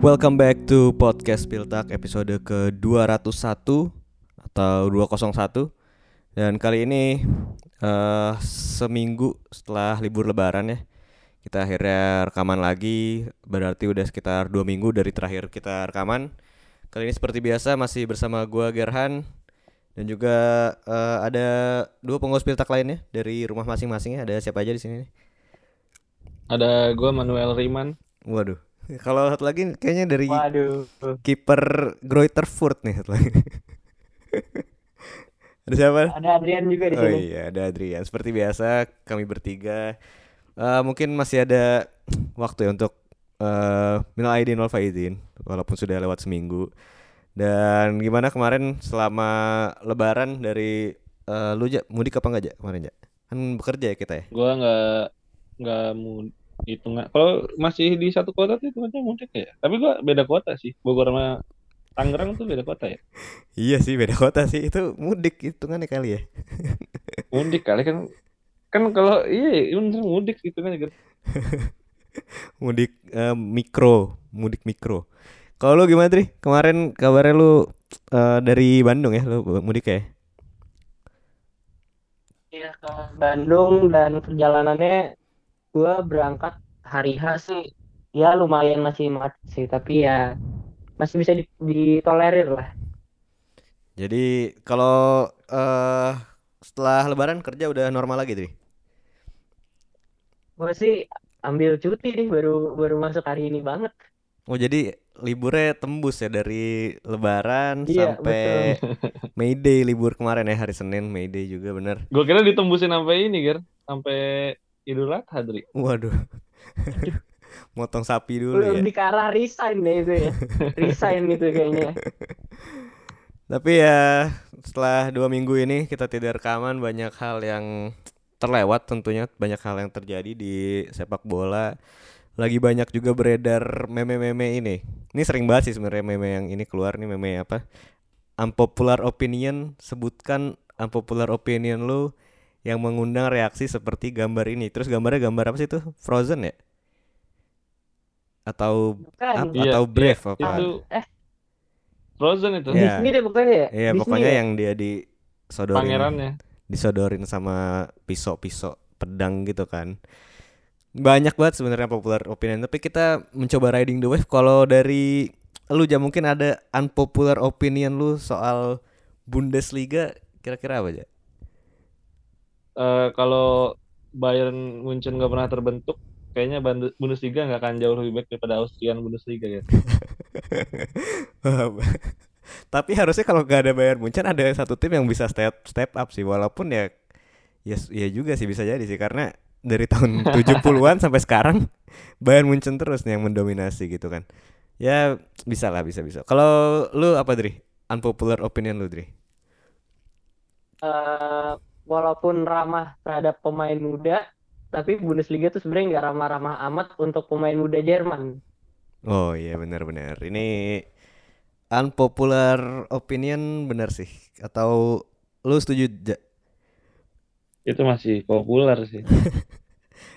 Welcome back to podcast Piltak episode ke-201 atau 201 Dan kali ini eh seminggu setelah libur lebaran ya Kita akhirnya rekaman lagi. Berarti udah sekitar dua minggu dari terakhir kita rekaman. Kali ini seperti biasa masih bersama gua Gerhan. Dan juga eh, ada dua pengurus Piltak lainnya dari rumah masing-masing ya. Ada siapa aja di sini? Ada gue Manuel Riman. Waduh Kalau satu lagi kayaknya dari Waduh. kiper Greuterfurt nih satu lagi. Ada siapa? Ada Adrian juga di Oh sini. iya, ada Adrian. Seperti biasa kami bertiga eh, mungkin masih ada waktu ya untuk eh minal aidin wal faizin walaupun sudah lewat seminggu. Dan gimana kemarin selama lebaran dari eh, lu ja, mudik apa enggak ja kemarin ja? Kan bekerja ya kita ya. Gue nggak nggak mau hitungan. Kalau masih di satu kota tuh hitungannya mudik ya. Tapi gue beda kota sih. Bogor sama Tangerang tuh beda kota ya. Iya sih beda kota sih itu mudik hitungannya kali ya. Mudik kali kan. Kan kalau iya bener mudik gitu kan. mudik eh, mikro, mudik mikro. Kalau lu gimana Tri? Kemarin kabarnya lu eh, dari Bandung ya, lu mudik ya? Iya ke Bandung dan perjalanannya gua berangkat hari H sih. Ya lumayan masih macet sih, tapi ya masih bisa di- ditolerir lah. Jadi kalau eh setelah Lebaran kerja udah normal lagi Tri? Gua sih ambil cuti nih baru baru masuk hari ini banget. Oh jadi liburnya tembus ya dari Lebaran Iya, sampai May Day libur kemarin ya hari Senin May Day juga bener. Gue kira ditembusin sampai ini Ger. Sampai Idul Adha Dri. Waduh, motong sapi dulu ya. Lebih ke arah resign deh itu ya. Resign gitu kayaknya. Tapi ya setelah dua minggu ini kita tidak rekaman banyak hal yang terlewat tentunya banyak hal yang terjadi di sepak bola. Lagi banyak juga beredar meme-meme ini. Ini sering banget sih sebenarnya meme yang ini keluar nih meme apa? Unpopular opinion sebutkan unpopular opinion lu yang mengundang reaksi seperti gambar ini. Terus gambarnya gambar apa sih itu? Frozen ya? Atau Bukan. ap- Iya, atau Brave iya, apa? Itu Eh. Frozen itu. Iya. Disney deh pokoknya ya. Iya, pokoknya ya? yang dia disodorin Pangerannya. disodorin sama pisau-pisau pedang gitu kan. Banyak banget sebenarnya popular opinion, tapi kita mencoba riding the wave. Kalau dari lu ya mungkin ada unpopular opinion lu soal Bundesliga kira-kira apa aja? Eh, kalau Bayern Munchen nggak pernah terbentuk, kayaknya Bund- Bundesliga nggak akan jauh lebih baik daripada Austrian Bundesliga ya. tapi harusnya kalau gak ada Bayern Munchen ada satu tim yang bisa step step up sih walaupun ya ya ya juga sih bisa jadi sih karena dari tahun 70-an sampai sekarang Bayern Munchen terus nih yang mendominasi gitu kan. Ya bisa lah bisa bisa. Kalau lu apa Dri? Unpopular opinion lu Dri? eh, walaupun ramah terhadap pemain muda, tapi Bundesliga tuh sebenarnya nggak ramah-ramah amat untuk pemain muda Jerman. Oh iya benar-benar. Ini unpopular opinion benar sih. Atau lu setuju? Ja? Itu masih populer sih.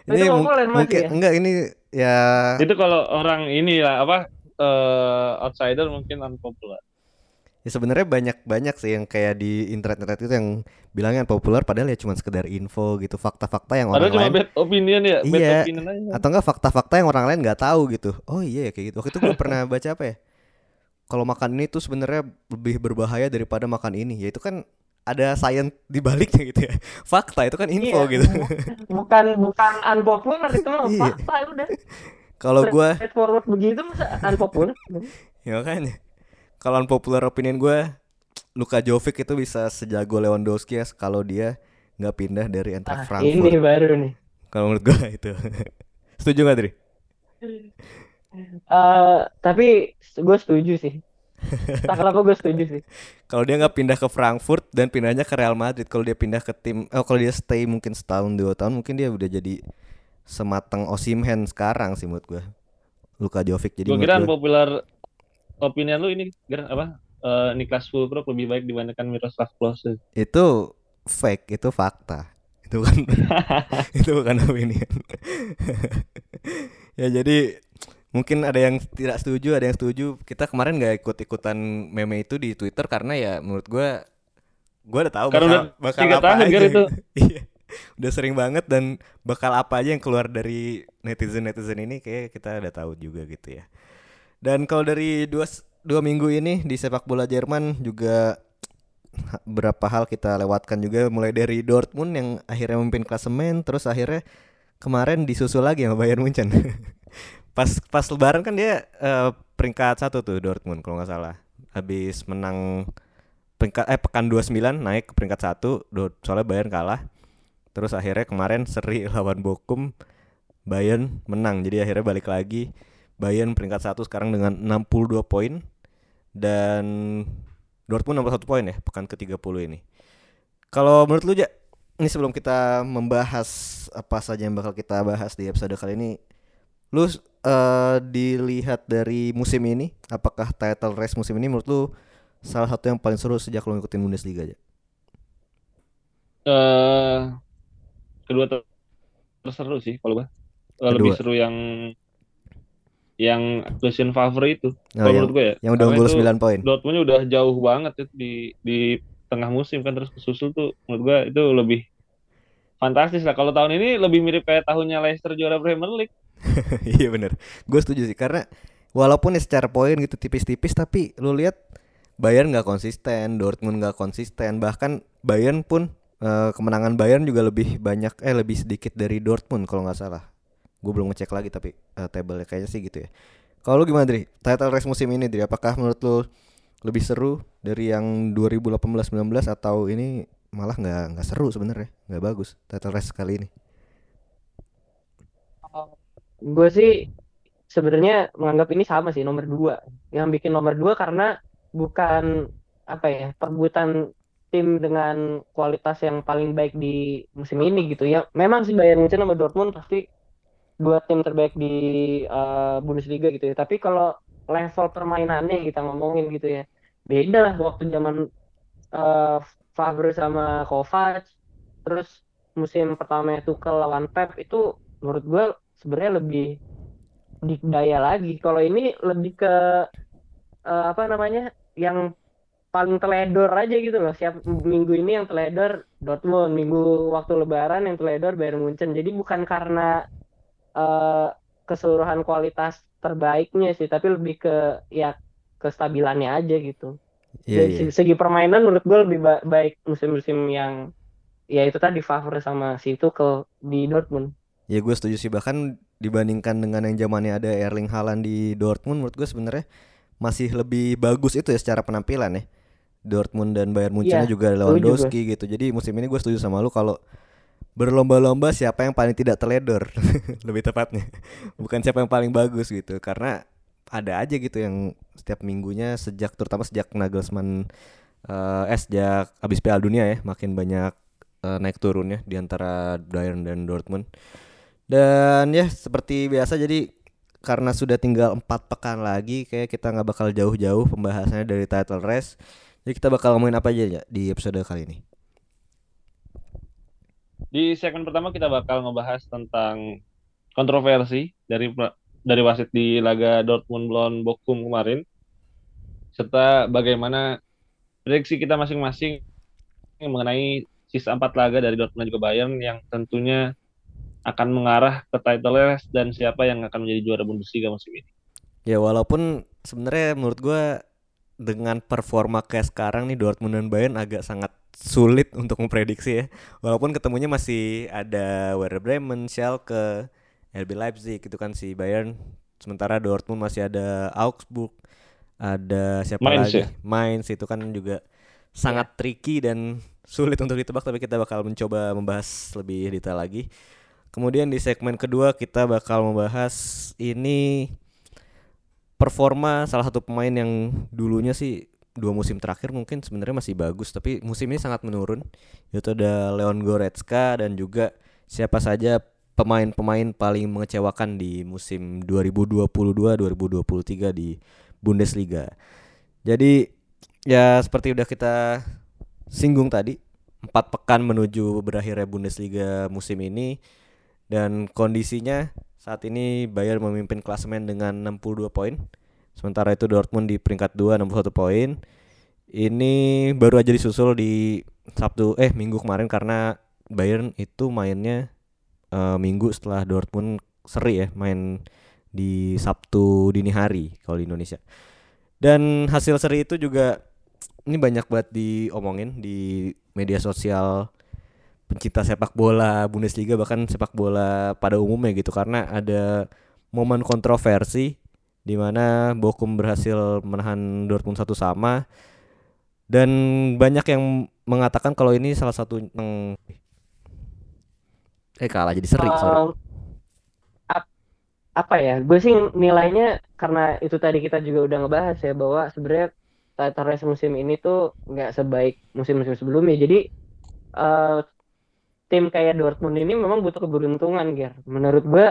Oh, itu populer masih mungkin ya? enggak ini ya Itu kalau orang ini lah apa eh, outsider mungkin unpopular. Ya sebenarnya banyak-banyak sih yang kayak di internet-internet itu yang bilangnya populer padahal ya cuma sekedar info gitu, fakta-fakta yang orang Padahal cuma lain bad opinion ya, bad Iya. opinion aja. atau enggak fakta-fakta yang orang lain nggak tahu gitu. Oh iya ya kayak gitu. Waktu itu gue pernah baca apa ya? Kalau makan ini tuh sebenarnya lebih berbahaya daripada makan ini. Ya itu kan ada sains di baliknya gitu ya. Fakta itu kan info Iya, gitu. bu- bukan bukan unpopular itu mah Iya. fakta udah. Kalau gua Straightforward begitu masa unpopular? ya makanya kalau unpopular opinion gue Luka Jovic itu bisa sejago Lewandowski ya kalau dia nggak pindah dari Eintracht Ah, Frankfurt. ini baru nih. Kalau menurut gue itu. Setuju gak Dri? Eh, tapi gue setuju sih. Tak kenapa gue setuju sih. Kalau dia nggak pindah ke Frankfurt dan pindahnya ke Real Madrid, kalau dia pindah ke tim, oh kalau dia stay mungkin setahun dua tahun, mungkin dia udah jadi semateng Osimhen sekarang sih menurut gue. Luka Jovic jadi Gue kira gua- unpopular opinion lu ini apa? Eh, Niklas Fulkrug lebih baik dibandingkan Miroslav Klose. itu fake, itu fakta. Itu kan itu bukan opinion. ya jadi mungkin ada yang tidak setuju, ada yang setuju. Kita kemarin nggak ikut-ikutan meme itu di Twitter karena ya menurut gua gua udah tahu Karena bakal, udah bakal apa tahun, aja. Itu. Iya. udah sering banget dan bakal apa aja yang keluar dari netizen-netizen ini kayak kita udah tahu juga gitu ya. Dan kalau dari dua dua minggu ini di sepak bola Jerman juga berapa hal kita lewatkan juga mulai dari Dortmund yang akhirnya memimpin klasemen terus akhirnya kemarin disusul lagi sama Bayern Munchen. pas pas lebaran kan dia eh, peringkat satu tuh Dortmund kalau nggak salah. Habis menang peringkat eh pekan 29 naik ke peringkat satu soalnya Bayern kalah. Terus akhirnya kemarin seri lawan Bochum Bayern menang. Jadi akhirnya balik lagi Bayern peringkat satu sekarang dengan 62 poin dan Dortmund 61 poin ya pekan ke-30 ini. Kalau menurut lu Ja, ini sebelum kita membahas apa saja yang bakal kita bahas di episode kali ini, lu eh, dilihat dari musim ini, apakah title race musim ini menurut lu salah satu yang paling seru sejak lu ngikutin Bundesliga aja? eh kedua ter- terseru sih kalau gua. Lebih seru yang yang Lucien Favre itu. Oh, yang, menurut gua ya. yang udah unggul itu 9 poin. Dortmund udah jauh banget itu di di tengah musim kan terus kesusul tuh menurut gua itu lebih fantastis lah. Kalau tahun ini lebih mirip kayak tahunnya Leicester juara Premier League. Iya bener Gue setuju sih karena walaupun ya secara poin gitu tipis-tipis tapi lu lihat Bayern nggak konsisten, Dortmund nggak konsisten, bahkan Bayern pun eh, kemenangan Bayern juga lebih banyak eh lebih sedikit dari Dortmund kalau nggak salah. Gue belum ngecek lagi tapi eh, table kayaknya sih gitu ya. Kalau lu gimana Dri? Title race musim ini Dri, apakah menurut lu lebih seru dari yang 2018-19 atau ini malah nggak nggak seru sebenarnya, nggak bagus title race kali ini? Gue sih sebenarnya menganggap ini sama sih nomor dua. Yang bikin nomor dua karena bukan apa ya perebutan tim dengan kualitas yang paling baik di musim ini gitu ya. Memang sih Bayern Munchen sama Dortmund pasti dua tim terbaik di eh, Bundesliga gitu ya. Tapi kalau level permainannya kita ngomongin gitu ya, beda lah waktu zaman eh, Favre sama Kovac. Terus musim pertama Tuchel lawan Pep itu menurut gue sebenarnya lebih dikdaya lagi. Kalau ini lebih ke eh, apa namanya yang paling teledor aja gitu loh. Siap minggu ini yang teledor Dortmund, minggu waktu Lebaran yang teledor Bayern Munchen. Jadi bukan karena eh, keseluruhan kualitas terbaiknya sih, tapi lebih ke ya kestabilannya aja gitu. Iya Dari iya. segi, permainan menurut gue lebih ba- baik musim-musim yang ya itu tadi Favre sama si Tuchel di Dortmund. Ya gue setuju sih bahkan dibandingkan dengan yang zamannya ada Erling Haaland di Dortmund menurut gue sebenarnya masih lebih bagus itu ya secara penampilan ya. Dortmund dan Bayern Munchen Iya, juga Lewandowski gitu. Jadi musim ini gue setuju sama lu kalau berlomba-lomba siapa yang paling tidak teledor lebih tepatnya. Bukan siapa yang paling bagus gitu karena ada aja gitu yang setiap minggunya sejak terutama sejak Nagelsmann eh eh, sejak habis Piala Dunia ya makin banyak eh, naik turunnya di antara Bayern dan Dortmund. Dan ya seperti biasa jadi karena sudah tinggal empat pekan lagi kayak kita nggak bakal jauh-jauh pembahasannya dari title race. Jadi kita bakal ngomongin apa aja ya di episode kali ini. Di segmen pertama kita bakal ngebahas tentang kontroversi dari dari wasit di laga Dortmund melawan Bochum kemarin serta bagaimana prediksi kita masing-masing mengenai sisa empat laga dari Dortmund dan juga Bayern yang tentunya akan mengarah ke title race dan siapa yang akan menjadi juara Bundesliga musim ini. Ya walaupun sebenarnya menurut gua dengan performa kayak sekarang nih Dortmund dan Bayern agak sangat sulit untuk memprediksi ya. Walaupun ketemunya masih ada Werder Bremen, Schalke, RB Leipzig itu kan si Bayern. Sementara Dortmund masih ada Augsburg, ada siapa Mainz lagi? ya? Mainz itu kan juga sangat tricky dan sulit untuk ditebak tapi kita bakal mencoba membahas lebih detail lagi. Kemudian di segmen kedua kita bakal membahas ini performa salah satu pemain yang dulunya sih dua musim terakhir mungkin sebenarnya masih bagus tapi musim ini sangat menurun yaitu ada Leon Goretzka dan juga siapa saja pemain-pemain paling mengecewakan di musim 2022-2023 di Bundesliga. Jadi ya seperti udah kita singgung tadi empat pekan menuju berakhirnya Bundesliga musim ini dan kondisinya Saat ini Bayern memimpin klasemen dengan 62 poin. Sementara itu Dortmund di peringkat 2 61 poin. Ini baru aja disusul di Sabtu eh minggu kemarin karena Bayern itu mainnya uh, minggu setelah Dortmund seri ya main di Sabtu dini hari kalau di Indonesia. Dan hasil seri itu juga ini banyak banget diomongin di media sosial pencinta sepak bola Bundesliga bahkan sepak bola pada umumnya gitu karena ada momen kontroversi di mana Bochum berhasil menahan Dortmund satu sama. Dan banyak yang mengatakan kalau ini salah satu yang eh kalah jadi seri sorry. ap, apa ya? Gue sih nilainya karena itu tadi kita juga udah ngebahas ya bahwa sebenarnya title race musim ini tuh nggak sebaik musim-musim sebelumnya. Jadi uh, tim kayak Dortmund ini memang butuh keberuntungan Ger. Menurut gue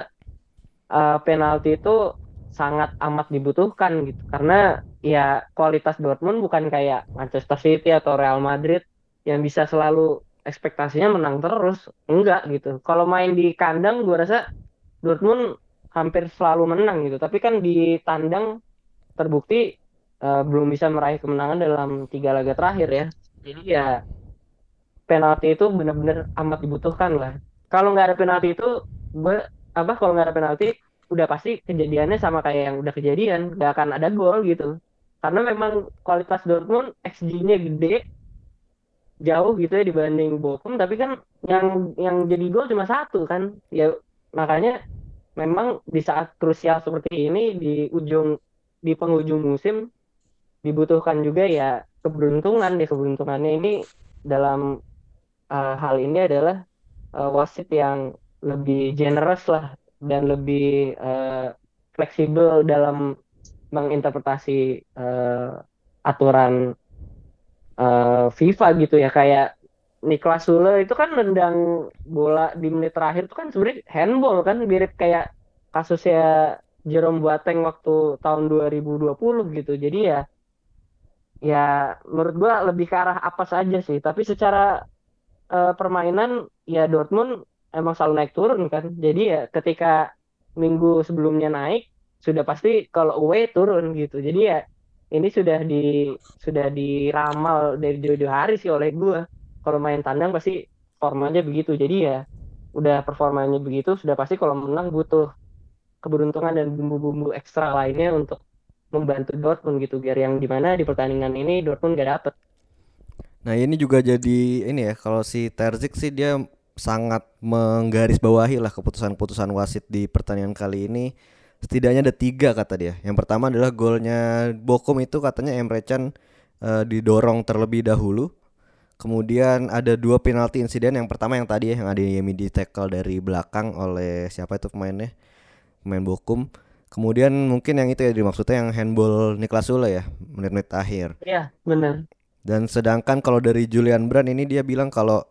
uh, penalti itu sangat amat dibutuhkan gitu. Karena ya kualitas Dortmund bukan kayak Manchester City atau Real Madrid yang bisa selalu ekspektasinya menang terus. Enggak gitu. Kalau main di kandang gue rasa Dortmund hampir selalu menang gitu. Tapi kan di tandang terbukti uh, belum bisa meraih kemenangan dalam tiga laga terakhir ya. Jadi ya penalti itu benar-benar amat dibutuhkan lah. Kalau nggak ada penalti itu gue apa kalau nggak ada penalti udah pasti kejadiannya sama kayak yang udah kejadian gak akan ada gol gitu. Karena memang kualitas Dortmund XG-nya gede jauh gitu ya dibanding Bochum tapi kan yang yang jadi gol cuma satu kan. Ya makanya memang di saat krusial seperti ini di ujung di penghujung musim dibutuhkan juga ya keberuntungan. Ya keberuntungannya ini dalam uh, hal ini adalah uh, wasit yang lebih generous lah dan lebih uh, fleksibel dalam menginterpretasi uh, aturan uh, FIFA gitu ya. Kayak Niklas Sule itu kan nendang bola di menit terakhir itu kan sebenarnya handball kan mirip kayak kasusnya Jerome Boateng waktu tahun 2020 gitu. Jadi ya ya menurut gua lebih ke arah apa saja sih. Tapi secara uh, permainan ya Dortmund emang selalu naik turun kan. Jadi ya ketika minggu sebelumnya naik sudah pasti kalau away turun gitu. Jadi ya ini sudah di sudah diramal dari jauh-jauh hari sih oleh gue. Kalau main tandang pasti formanya begitu. Jadi ya udah performanya begitu sudah pasti kalau menang butuh keberuntungan dan bumbu-bumbu ekstra lainnya untuk membantu Dortmund gitu biar yang di mana di pertandingan ini Dortmund gak dapet. Nah ini juga jadi ini ya kalau si Terzik sih dia sangat menggarisbawahi lah keputusan-keputusan wasit di pertandingan kali ini. Setidaknya ada tiga kata dia. Yang pertama adalah golnya Bokom itu katanya Emre Can uh, didorong terlebih dahulu. Kemudian ada dua penalti insiden. Yang pertama yang tadi ya yang ada Yemi di tackle dari belakang oleh siapa itu pemainnya? Pemain Bokum. Kemudian mungkin yang itu ya dimaksudnya yang handball Niklas Sule ya menit-menit akhir. Iya benar. Dan sedangkan kalau dari Julian Brand ini dia bilang kalau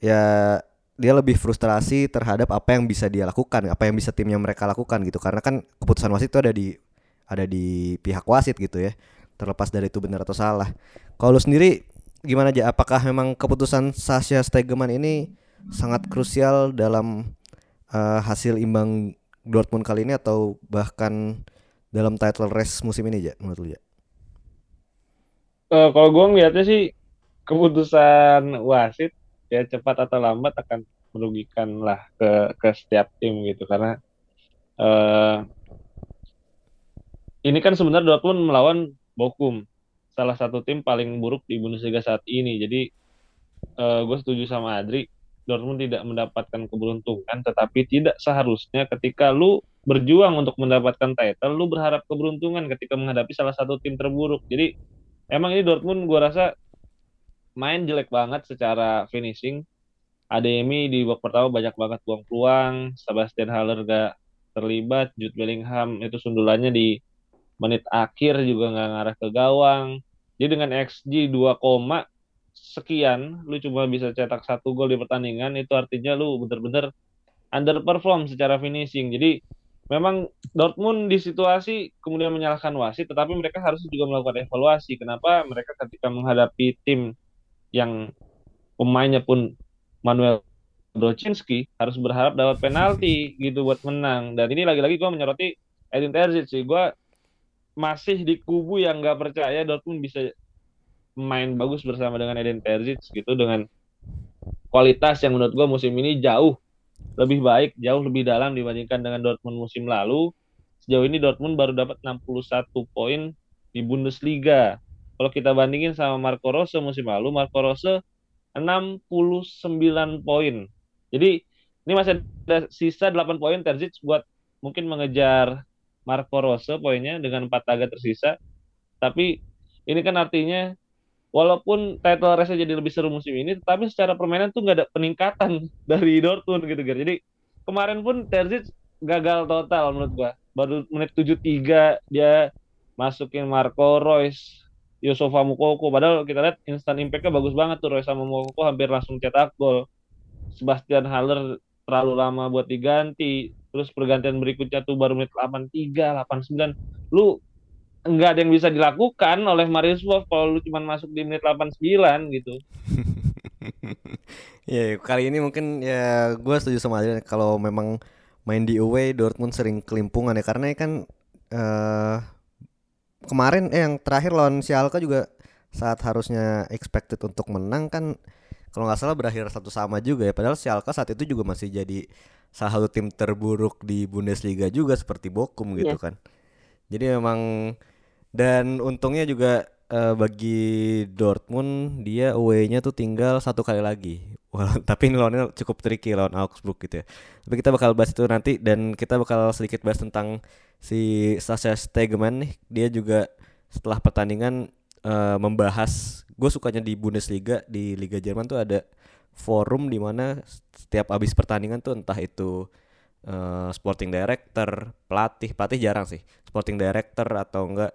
ya dia lebih frustrasi terhadap apa yang bisa dia lakukan, apa yang bisa timnya mereka lakukan gitu. Karena kan keputusan wasit itu ada di ada di pihak wasit gitu ya. Terlepas dari itu benar atau salah. Kalau sendiri gimana aja? Apakah memang keputusan Sasha Stegeman ini sangat krusial dalam uh, hasil imbang Dortmund kali ini atau bahkan dalam title race musim ini ya menurut lu ya? Uh, kalau gue ngeliatnya sih keputusan wasit ya cepat atau lambat akan merugikan lah ke ke setiap tim gitu. Karena uh, ini kan sebenarnya Dortmund melawan Bochum salah satu tim paling buruk di Bundesliga saat ini. Jadi uh, gue setuju sama Adri Dortmund tidak mendapatkan keberuntungan tetapi tidak seharusnya ketika lu berjuang untuk mendapatkan title lu berharap keberuntungan ketika menghadapi salah satu tim terburuk. Jadi emang ini Dortmund gue rasa main jelek banget secara finishing. Ademi di babak pertama banyak banget buang peluang. Sebastian Haller gak terlibat. Jude Bellingham itu sundulannya di menit akhir juga nggak ngarah ke gawang. Jadi dengan XG 2, sekian, lu cuma bisa cetak satu gol di pertandingan, itu artinya lu bener-bener underperform secara finishing. Jadi memang Dortmund di situasi kemudian menyalahkan wasit, tetapi mereka harus juga melakukan evaluasi. Kenapa mereka ketika menghadapi tim yang pemainnya pun Manuel Brocinski harus berharap dapat penalti gitu buat menang. Dan ini lagi-lagi gue menyoroti Edin Terzic sih. Gue masih di kubu yang nggak percaya Dortmund bisa main bagus bersama dengan Edin Terzic gitu dengan kualitas yang menurut gue musim ini jauh lebih baik, jauh lebih dalam dibandingkan dengan Dortmund musim lalu. Sejauh ini Dortmund baru dapat 61 poin di Bundesliga. Kalau kita bandingin sama Marco Rose musim lalu, Marco Rose 69 poin. Jadi ini masih ada sisa 8 poin Terzic buat mungkin mengejar Marco Rose poinnya dengan 4 laga tersisa. Tapi ini kan artinya walaupun title race jadi lebih seru musim ini, tapi secara permainan tuh nggak ada peningkatan dari Dortmund gitu kan. Jadi kemarin pun Terzic gagal total menurut gua. Baru menit 73 dia masukin Marco Reus, Yusufa Mukoko. Padahal kita lihat instant impact-nya bagus banget tuh Reus sama Mukoko hampir langsung cetak gol. Sebastian Haller terlalu lama buat diganti. Terus pergantian berikutnya tuh baru menit 83, 89. Lu nggak ada yang bisa dilakukan oleh Marius Wolf kalau lu cuma masuk di menit 89 gitu. ya kali ini mungkin ya gue setuju sama Adrian kalau memang main di away Dortmund sering kelimpungan ya karena kan uh, kemarin eh, yang terakhir lawan Schalke juga saat harusnya expected untuk menang kan kalau nggak salah berakhir satu sama juga ya padahal Schalke saat itu juga masih jadi salah satu tim terburuk di Bundesliga juga seperti Bochum gitu yeah. kan jadi memang dan untungnya juga uh, bagi Dortmund dia away-nya tuh tinggal satu kali lagi. Well, tapi ini lawannya cukup tricky lawan Augsburg gitu ya. Tapi kita bakal bahas itu nanti dan kita bakal sedikit bahas tentang si Sasha Stegemann nih. Dia juga setelah pertandingan uh, membahas gue sukanya di Bundesliga di Liga Jerman tuh ada forum di mana setiap habis pertandingan tuh entah itu uh, sporting director, pelatih, pelatih jarang sih, sporting director atau enggak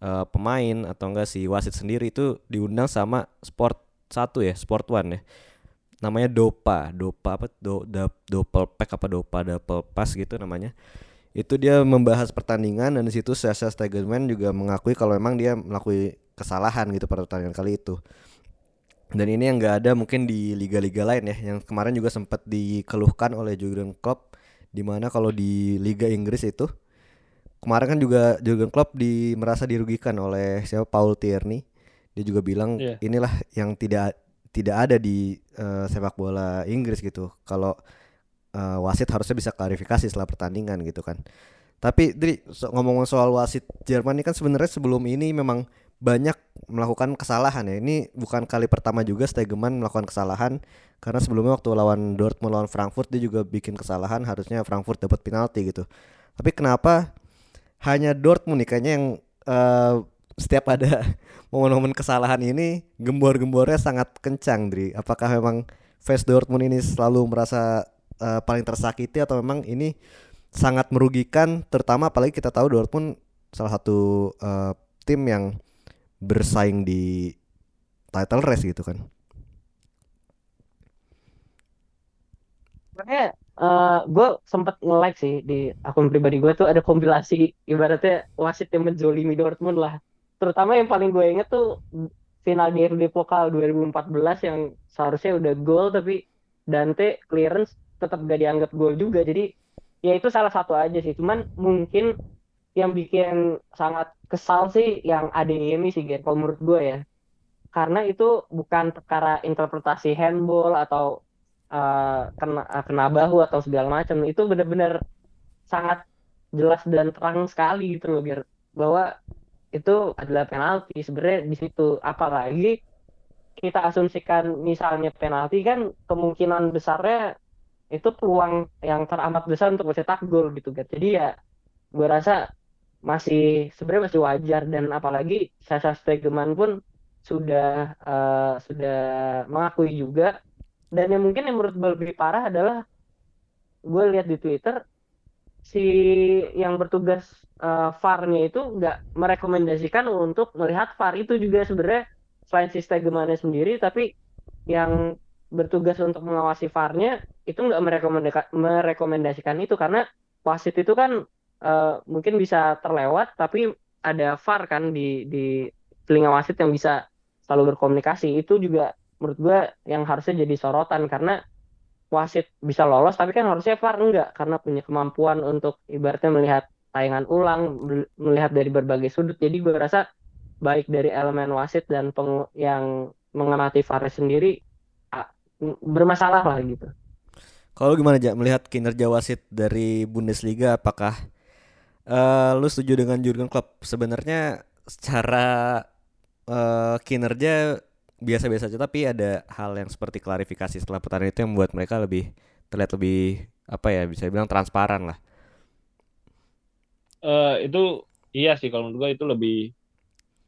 uh, pemain atau enggak si wasit sendiri itu diundang sama sport satu ya sport one ya namanya dopa. Dopa apa? Do, doppel pack apa dopa? Double pass gitu namanya. Itu dia membahas pertandingan dan di situ Sasha Stegeman juga mengakui kalau memang dia melakukan kesalahan gitu pada pertandingan kali itu. Dan ini yang enggak ada mungkin di liga-liga lain ya. Yang kemarin juga sempat dikeluhkan oleh Jurgen Klopp di mana kalau di Liga Inggris itu kemarin kan juga Jurgen Klopp di merasa dirugikan oleh siapa? Paul Tierney. Dia juga bilang yeah. inilah yang tidak tidak ada di uh, sepak bola Inggris gitu. Kalau uh, wasit harusnya bisa klarifikasi setelah pertandingan gitu kan. Tapi Dri, so, ngomong soal wasit Jerman ini kan sebenarnya sebelum ini memang banyak melakukan kesalahan ya. Ini bukan kali pertama juga Stegeman melakukan kesalahan karena sebelumnya waktu lawan Dortmund lawan Frankfurt dia juga bikin kesalahan harusnya Frankfurt dapat penalti gitu. Tapi kenapa hanya Dortmund nih kayaknya yang uh, setiap ada momen-momen kesalahan ini gembor-gembornya sangat kencang Dri. Apakah memang fans Dortmund ini selalu merasa uh, paling tersakiti atau memang ini sangat merugikan terutama apalagi kita tahu Dortmund salah satu uh, tim yang bersaing di title race gitu kan. Sebenarnya uh, eh, gue sempet nge-like sih di akun pribadi gue tuh ada kompilasi ibaratnya wasit yang menjolimi Dortmund lah. Terutama yang paling gue inget tuh final DFB Pokal 2014 yang seharusnya udah gol tapi Dante clearance tetap gak dianggap gol juga. Jadi ya itu salah satu aja sih. Cuman mungkin yang bikin sangat kesal sih yang ADM sih Gen, kalau menurut gue ya. Karena itu bukan perkara interpretasi handball atau uh, kena uh, kena bahu atau segala macam itu benar-benar sangat jelas dan terang sekali gitu loh biar bahwa itu adalah penalti. Sebenarnya di situ apalagi kita asumsikan misalnya penalti kan kemungkinan besarnya itu peluang yang teramat besar untuk mencetak gol gitu kan jadi ya gue rasa masih sebenarnya masih wajar. Dan apalagi Sasa Stegeman pun sudah uh, sudah mengakui juga. Dan yang mungkin yang menurut gue lebih parah adalah gue lihat di Twitter si yang bertugas uh, VAR-nya itu nggak merekomendasikan untuk melihat VAR itu juga sebenarnya selain si Stegemannya sendiri tapi yang bertugas untuk mengawasi VAR-nya itu nggak merekomendasikan itu. Karena wasit itu kan uh, mungkin bisa terlewat tapi ada VAR kan di di telinga wasit yang bisa selalu berkomunikasi. Itu juga menurut gue yang harusnya jadi sorotan karena wasit bisa lolos tapi kan harusnya VAR enggak karena punya kemampuan untuk ibaratnya melihat tayangan ulang mel- melihat dari berbagai sudut. Jadi gue rasa baik dari elemen wasit dan peng- yang mengamati VAR sendiri ah, bermasalah lah gitu. Kalau gimana aja melihat kinerja wasit dari Bundesliga apakah eh lu setuju dengan Jurgen Klopp? Sebenarnya secara eh, kinerja biasa-biasa aja tapi ada hal yang seperti klarifikasi setelah pertandingan itu yang membuat mereka lebih terlihat lebih apa ya bisa bilang transparan lah. Eh, itu iya sih kalau menurut gue itu lebih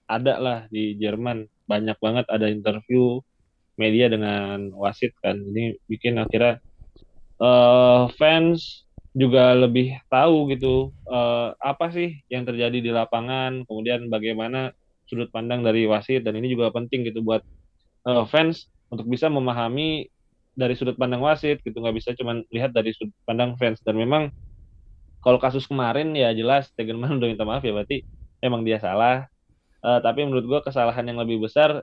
ada lah di Jerman banyak banget ada interview media dengan wasit kan ini bikin akhirnya eh fans juga lebih tahu gitu eh, apa sih yang terjadi di lapangan kemudian bagaimana sudut pandang dari wasit dan ini juga penting gitu buat eh, fans untuk bisa memahami dari sudut pandang wasit gitu nggak bisa cuma lihat dari sudut pandang fans dan memang kalau kasus kemarin ya jelas Tegerman udah minta maaf ya berarti emang dia salah. Eh, tapi menurut gua kesalahan yang lebih besar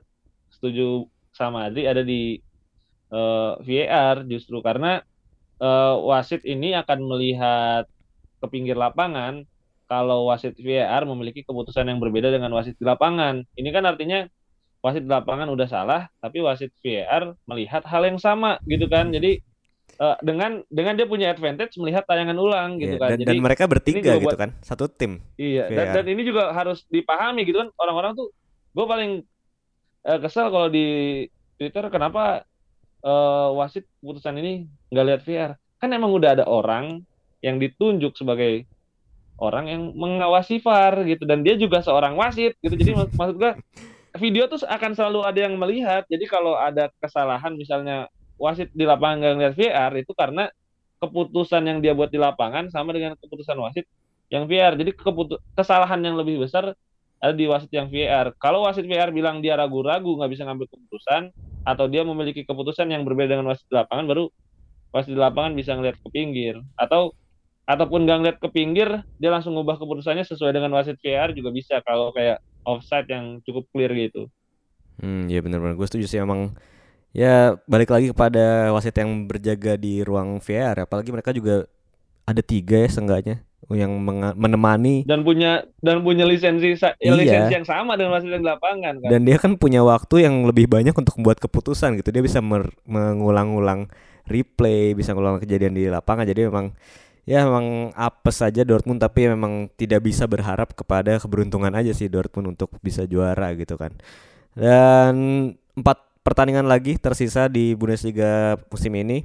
setuju sama Adri ada di eh, VAR justru karena eh, wasit ini akan melihat ke pinggir lapangan kalau wasit VAR memiliki keputusan yang berbeda dengan wasit di lapangan. Ini kan artinya wasit lapangan udah salah, tapi wasit VAR melihat hal yang sama gitu kan. Jadi eh, dengan dengan dia punya advantage melihat tayangan ulang gitu Iya, kan. dan, Jadi dan mereka bertiga gitu buat- kan, satu tim. Iya, dan, VAR. dan ini juga harus dipahami gitu kan orang-orang tuh gue paling eh, kesel kalau di Twitter kenapa eh, wasit putusan ini nggak lihat VR. Kan emang udah ada orang yang ditunjuk sebagai orang yang mengawasi VAR gitu dan dia juga seorang wasit gitu. Jadi mak- maksud gue video tuh akan selalu ada yang melihat. Jadi kalau ada kesalahan misalnya wasit di lapangan nggak ngeliat VR itu karena keputusan yang dia buat di lapangan sama dengan keputusan wasit yang VR. Jadi keputu- kesalahan yang lebih besar ada di wasit yang VR. Kalau wasit VR bilang dia ragu-ragu nggak bisa ngambil keputusan atau dia memiliki keputusan yang berbeda dengan wasit di lapangan, baru wasit di lapangan bisa ngeliat ke pinggir. Atau ataupun nggak ngeliat ke pinggir, dia langsung ngubah keputusannya sesuai dengan wasit VR juga bisa kalau kayak offside yang cukup clear gitu. Hmm, ya benar-benar gue setuju sih emang ya balik lagi kepada wasit yang berjaga di ruang VAR apalagi mereka juga ada tiga ya seenggaknya yang menemani Dan punya dan punya lisensi Iya. lisensi yang sama dengan wasit yang di lapangan kan. dan dia kan punya waktu yang lebih banyak untuk membuat keputusan gitu dia bisa mengulang-ulang replay bisa mengulang kejadian di lapangan jadi memang ya memang apes saja Dortmund tapi memang tidak bisa berharap kepada keberuntungan aja sih Dortmund untuk bisa juara gitu kan. Dan empat pertandingan lagi tersisa di Bundesliga musim ini.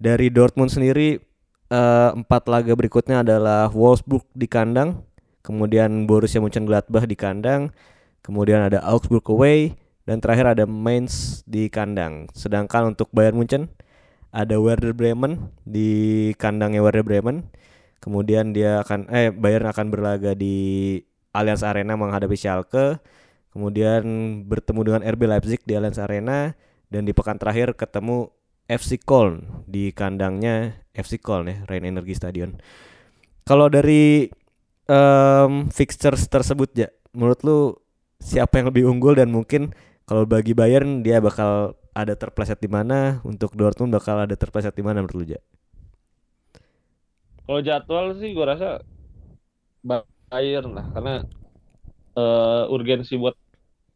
Dari Dortmund sendiri eh, empat laga berikutnya adalah Wolfsburg di kandang kemudian Borussia Mönchengladbach di kandang kemudian ada Augsburg away dan terakhir ada Mainz di kandang. Sedangkan untuk Bayern Munchen ada Werder Bremen di kandangnya Werder Bremen. Kemudian dia akan eh Bayern akan berlaga di Allianz Arena menghadapi Schalke. Kemudian bertemu dengan RB Leipzig di Allianz Arena. Dan di pekan terakhir ketemu FC Köln di kandangnya FC Köln ya Rhein Energy Stadion. Kalau dari em, fixtures tersebut ya menurut lu siapa yang lebih unggul? Dan mungkin kalau bagi Bayern dia bakal ada terpleset di mana untuk Dortmund bakal ada terpleset di mana menurut lu Ja? Kalau jadwal sih gue rasa Bayern lah karena eh, urgensi buat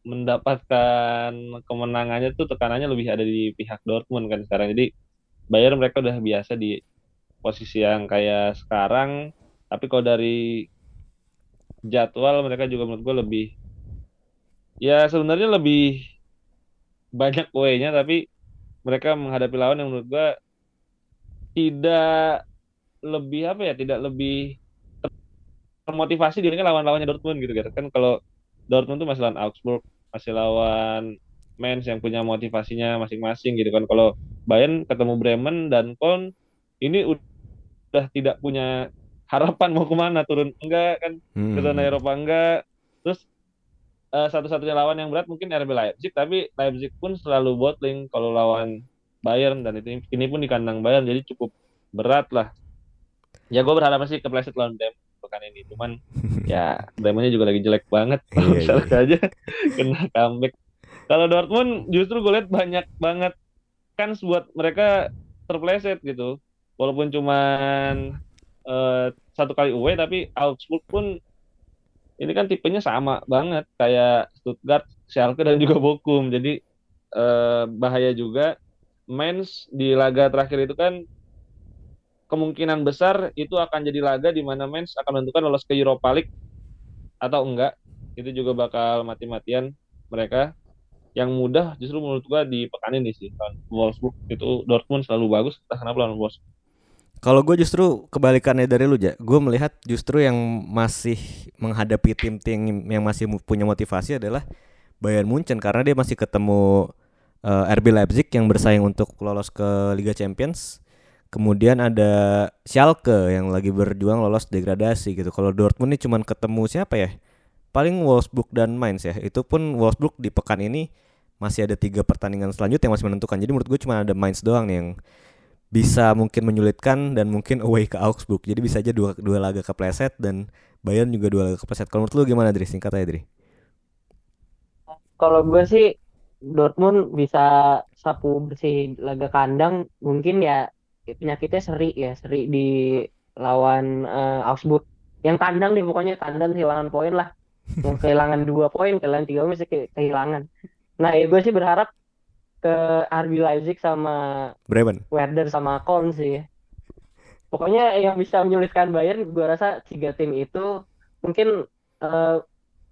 mendapatkan kemenangannya tuh tekanannya lebih ada di pihak Dortmund kan sekarang. Jadi Bayern mereka udah biasa di posisi yang kayak sekarang. Tapi kalau dari jadwal mereka juga menurut gue lebih ya sebenarnya lebih banyak way-nya tapi mereka menghadapi lawan yang menurut gue tidak lebih apa ya tidak lebih termotivasi dibandingkan lawan-lawannya Dortmund gitu kan kan kalau Dortmund tuh masih lawan Augsburg masih lawan Mainz yang punya motivasinya masing-masing gitu kan. Kalau Bayern ketemu Bremen dan Köln ini udah tidak punya harapan mau ke mana turun enggak kan ke zona Hmm. Eropa enggak. Terus eh, satu-satunya lawan yang berat mungkin RB Leipzig tapi Leipzig pun selalu bottling kalau lawan Bayern dan itu ini pun di kandang Bayern jadi cukup berat lah ya gue berharap sih kepleset lawan Bremen pekan ini cuman ya Bremennya juga lagi jelek banget Iya, iya. Salah aja kena comeback kalau Dortmund justru gue lihat banyak banget kan buat mereka terpleset gitu. Walaupun cuman uh, satu kali away tapi Augsburg pun ini kan tipenya sama banget kayak Stuttgart, Schalke dan juga Bochum. Jadi uh, bahaya juga. Mainz di laga terakhir itu kan kemungkinan besar itu akan jadi laga di mana Mainz akan menentukan lolos ke Europa League atau enggak. Itu juga bakal mati-matian mereka. Yang mudah justru menurut gua di pekan ini sih. Wolfsburg itu Dortmund selalu bagus, entah kenapa lawan Wolfsburg. Kalau gue justru kebalikannya dari lu, ja. Gue melihat justru yang masih menghadapi tim-tim yang masih punya motivasi adalah Bayern Munchen karena dia masih ketemu uh, eh, RB Leipzig yang bersaing untuk lolos ke Liga Champions. Kemudian ada Schalke yang lagi berjuang lolos degradasi gitu. Kalau Dortmund ini cuman ketemu siapa ya? Paling Wolfsburg dan Mainz ya. Itu pun Wolfsburg di pekan ini masih ada tiga pertandingan selanjutnya yang masih menentukan. Jadi menurut gue cuma ada Mainz doang nih yang bisa mungkin menyulitkan dan mungkin away ke Augsburg. Jadi bisa aja dua dua laga kepleset dan Bayern juga dua laga kepleset. Kalau menurut lu gimana Dri? Singkat aja Dri. Kalau gue sih Dortmund bisa sapu bersih laga kandang mungkin ya penyakitnya seri ya seri di lawan uh, Augsburg yang kandang nih pokoknya kandang kehilangan poin lah kehilangan dua poin kehilangan tiga masih kehilangan nah ya gue sih berharap ke RB Leipzig sama Bremen. Werder sama Köln sih. Pokoknya yang bisa menyulitkan Bayern, gue rasa tiga tim itu mungkin uh,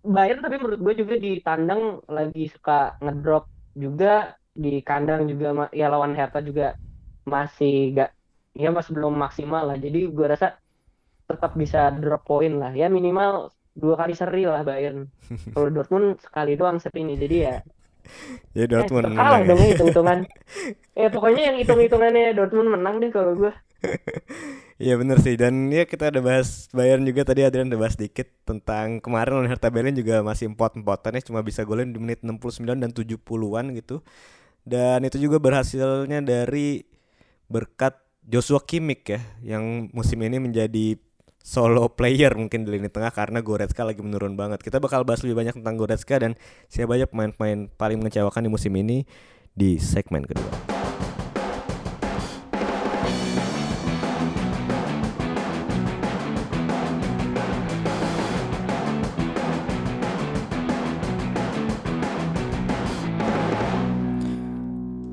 Bayern tapi menurut gue juga di tandang lagi suka ngedrop juga di kandang juga ya lawan Hertha juga masih gak ya masih belum maksimal lah jadi gue rasa tetap bisa drop poin lah ya minimal dua kali seri lah Bayern kalau Dortmund sekali doang seri ini jadi ya ya Dortmund eh, kalah dong ya hitung-hitungan. Eh pokoknya yang hitung-hitungannya Dortmund menang deh kalau gue Iya bener sih. Dan ya kita ada bahas Bayern juga tadi Adrian udah bahas dikit tentang kemarin lawan Hertha Berlin juga masih empot-empotan ya cuma bisa golin di menit 69 dan 70-an gitu. Dan itu juga berhasilnya dari berkat Joshua Kimmich ya yang musim ini menjadi solo player mungkin di lini tengah karena Goretzka lagi menurun banget. Kita bakal bahas lebih banyak tentang Goretzka dan siapa aja pemain-pemain paling mengecewakan di musim ini di segmen kedua.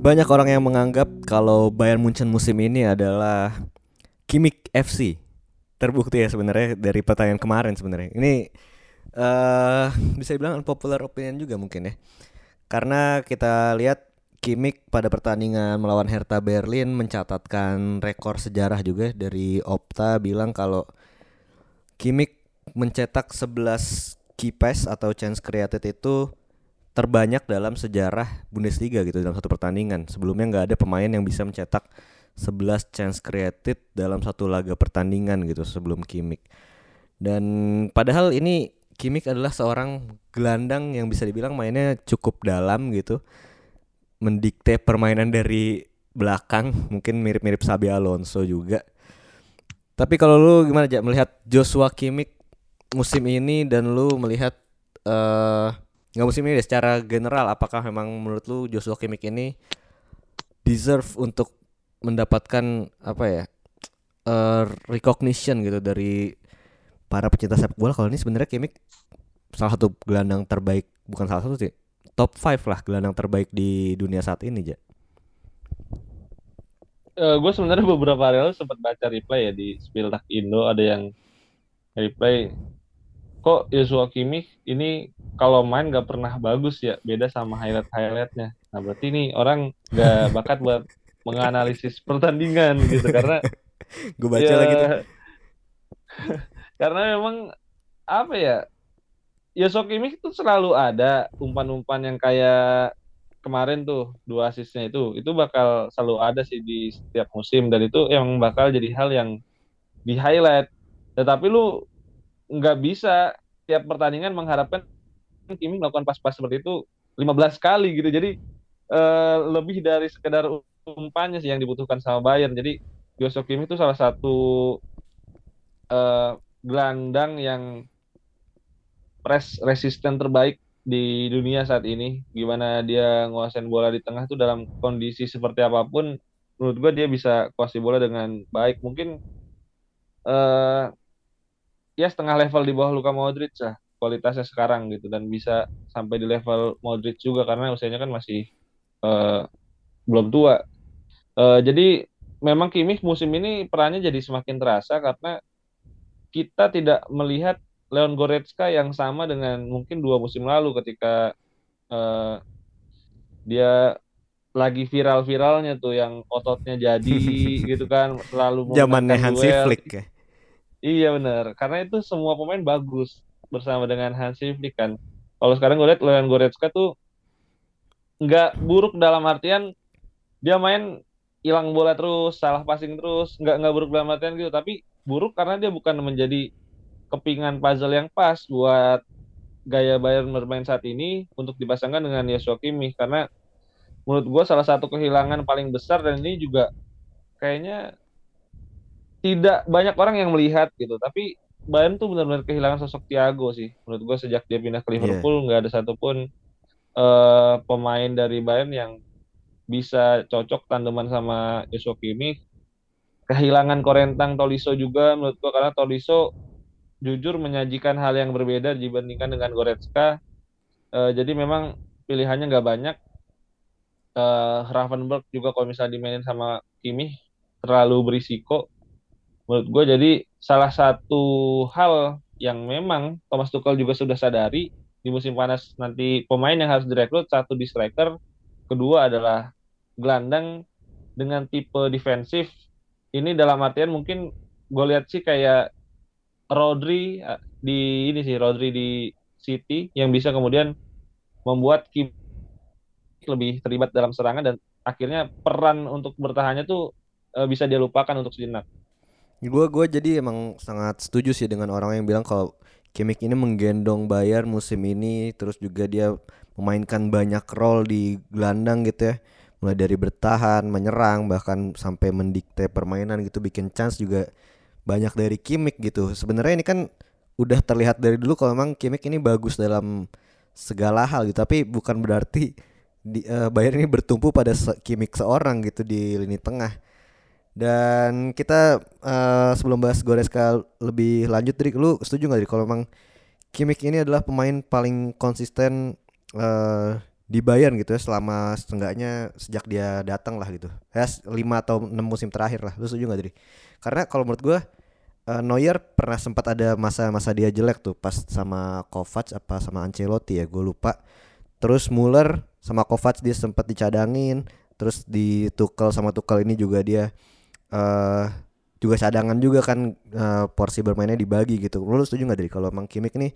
Banyak orang yang menganggap kalau Bayern Munchen musim ini adalah Kimmich FC terbukti ya sebenarnya dari pertanyaan kemarin sebenarnya. Ini uh, bisa dibilang unpopular opinion juga mungkin ya. Karena kita lihat Kimmich pada pertandingan melawan Hertha Berlin mencatatkan rekor sejarah juga dari Opta bilang kalau Kimmich mencetak 11 key pass atau chance created itu terbanyak dalam sejarah Bundesliga gitu dalam satu pertandingan. Sebelumnya nggak ada pemain yang bisa mencetak 11 chance created dalam satu laga pertandingan gitu sebelum Kimmich. Dan padahal ini Kimmich adalah seorang gelandang yang bisa dibilang mainnya cukup dalam gitu. Mendikte permainan dari belakang, mungkin mirip-mirip Sabi Alonso juga. Tapi kalau lu gimana aja melihat Joshua Kimmich musim ini dan lu melihat uh, nggak musim ini deh, secara general apakah memang menurut lu Joshua Kimmich ini deserve untuk mendapatkan apa ya uh, recognition gitu dari para pecinta sepak bola. Kalau ini sebenarnya Kimmich salah satu gelandang terbaik bukan salah satu sih top 5 lah gelandang terbaik di dunia saat ini ja. Uh, eh, gue sebenarnya beberapa hari lalu sempat baca replay ya di Spiltak Indo ada yang replay kok Yosua Kimmich ini kalau main gak pernah bagus ya? Beda sama highlight highlightnya nah berarti ini orang gak bakat buat menganalisis pertandingan gitu karena gue baca ya, lagi tuh. karena memang apa ya ya Sokimi itu selalu ada umpan-umpan yang kayak kemarin tuh dua asisnya itu itu bakal selalu ada sih di setiap musim dan itu yang bakal jadi hal yang di highlight tetapi lu nggak bisa tiap pertandingan mengharapkan Kimi melakukan pas-pas seperti itu 15 kali gitu jadi uh, lebih dari sekedar umpannya sih yang dibutuhkan sama Bayern. Jadi Joshua Kim itu salah satu uh, gelandang yang press resisten terbaik di dunia saat ini. Gimana dia nguasain bola di tengah itu dalam kondisi seperti apa pun menurut gue dia bisa kuasai bola dengan baik mungkin eh ya setengah level di bawah Luka Modric lah kualitasnya sekarang gitu dan bisa sampai di level Modric juga karena usianya kan masih eh, belum tua Eh, jadi memang Kimmich musim ini perannya jadi semakin terasa karena kita tidak melihat Leon Goretzka yang sama dengan mungkin dua musim lalu ketika eh, dia lagi viral-viralnya tuh yang ototnya jadi gitu kan selalu Zamannya Hansi duel. Flick ya. Iya benar, karena itu semua pemain bagus bersama dengan Hansi Flick kan. Kalau sekarang gue lihat Leon Goretzka tuh nggak buruk dalam artian dia main hilang bola terus, salah passing terus, nggak nggak buruk dalam artian gitu, tapi buruk karena dia bukan menjadi kepingan puzzle yang pas buat gaya Bayern bermain saat ini untuk dipasangkan dengan Joshua Kimmich. Karena menurut gue salah satu kehilangan paling besar dan ini juga kayaknya tidak banyak orang yang melihat gitu. Tapi Bayern tuh benar-benar kehilangan sosok Thiago sih. Menurut gue sejak dia pindah ke Liverpool nggak ada satupun eh, pemain dari Bayern yang bisa cocok tandeman sama Joshua Kimmich kehilangan Korentang Tolisso juga menurut gue karena Tolisso jujur menyajikan hal yang berbeda dibandingkan dengan Goretzka. Eh, jadi memang pilihannya nggak banyak. Eh Gravenberch juga kalau misalnya dimainin sama Kimmich terlalu berisiko. Menurut gue jadi salah satu hal yang memang Thomas Tuchel juga sudah sadari di musim panas nanti pemain yang harus direkrut satu di striker kedua adalah gelandang dengan tipe defensif ini dalam artian mungkin gue lihat sih kayak Rodri eh, di ini sih Rodri di City yang bisa kemudian membuat Kim lebih terlibat dalam serangan dan akhirnya peran untuk bertahannya tuh eh, bisa dia lupakan untuk sejenak. Gue gue jadi emang sangat setuju sih dengan orang yang bilang kalau Kimmich ini menggendong Bayar musim ini terus juga dia memainkan banyak role di gelandang gitu ya mulai dari bertahan menyerang bahkan sampai mendikte permainan gitu bikin chance juga banyak dari Kimmich gitu. Sebenarnya ini kan udah terlihat dari dulu kalau memang Kimmich ini bagus dalam segala hal gitu tapi bukan berarti di, eh, Bayern ini bertumpu pada se Kimmich seorang gitu di lini tengah. Dan kita eh, sebelum bahas Goretzka lebih lanjut Drik, lu setuju nggak Drik kalau memang Kimmich ini adalah pemain paling konsisten eh, di Bayern gitu ya selama setengahnya sejak dia datang lah gitu. Ya 5 atau 6 musim terakhir lah. Lu setuju nggak Drik? Karena kalau menurut gua eh, Neuer pernah sempat ada masa-masa dia jelek tuh pas sama Kovac apa sama Ancelotti ya, gue lupa. Terus Muller sama Kovac dia sempat dicadangin, terus di Tuchel sama Tuchel ini juga dia eh juga cadangan juga kan eh, porsi bermainnya dibagi gitu. Lu setuju nggak dari kalau Mang Kimmich nih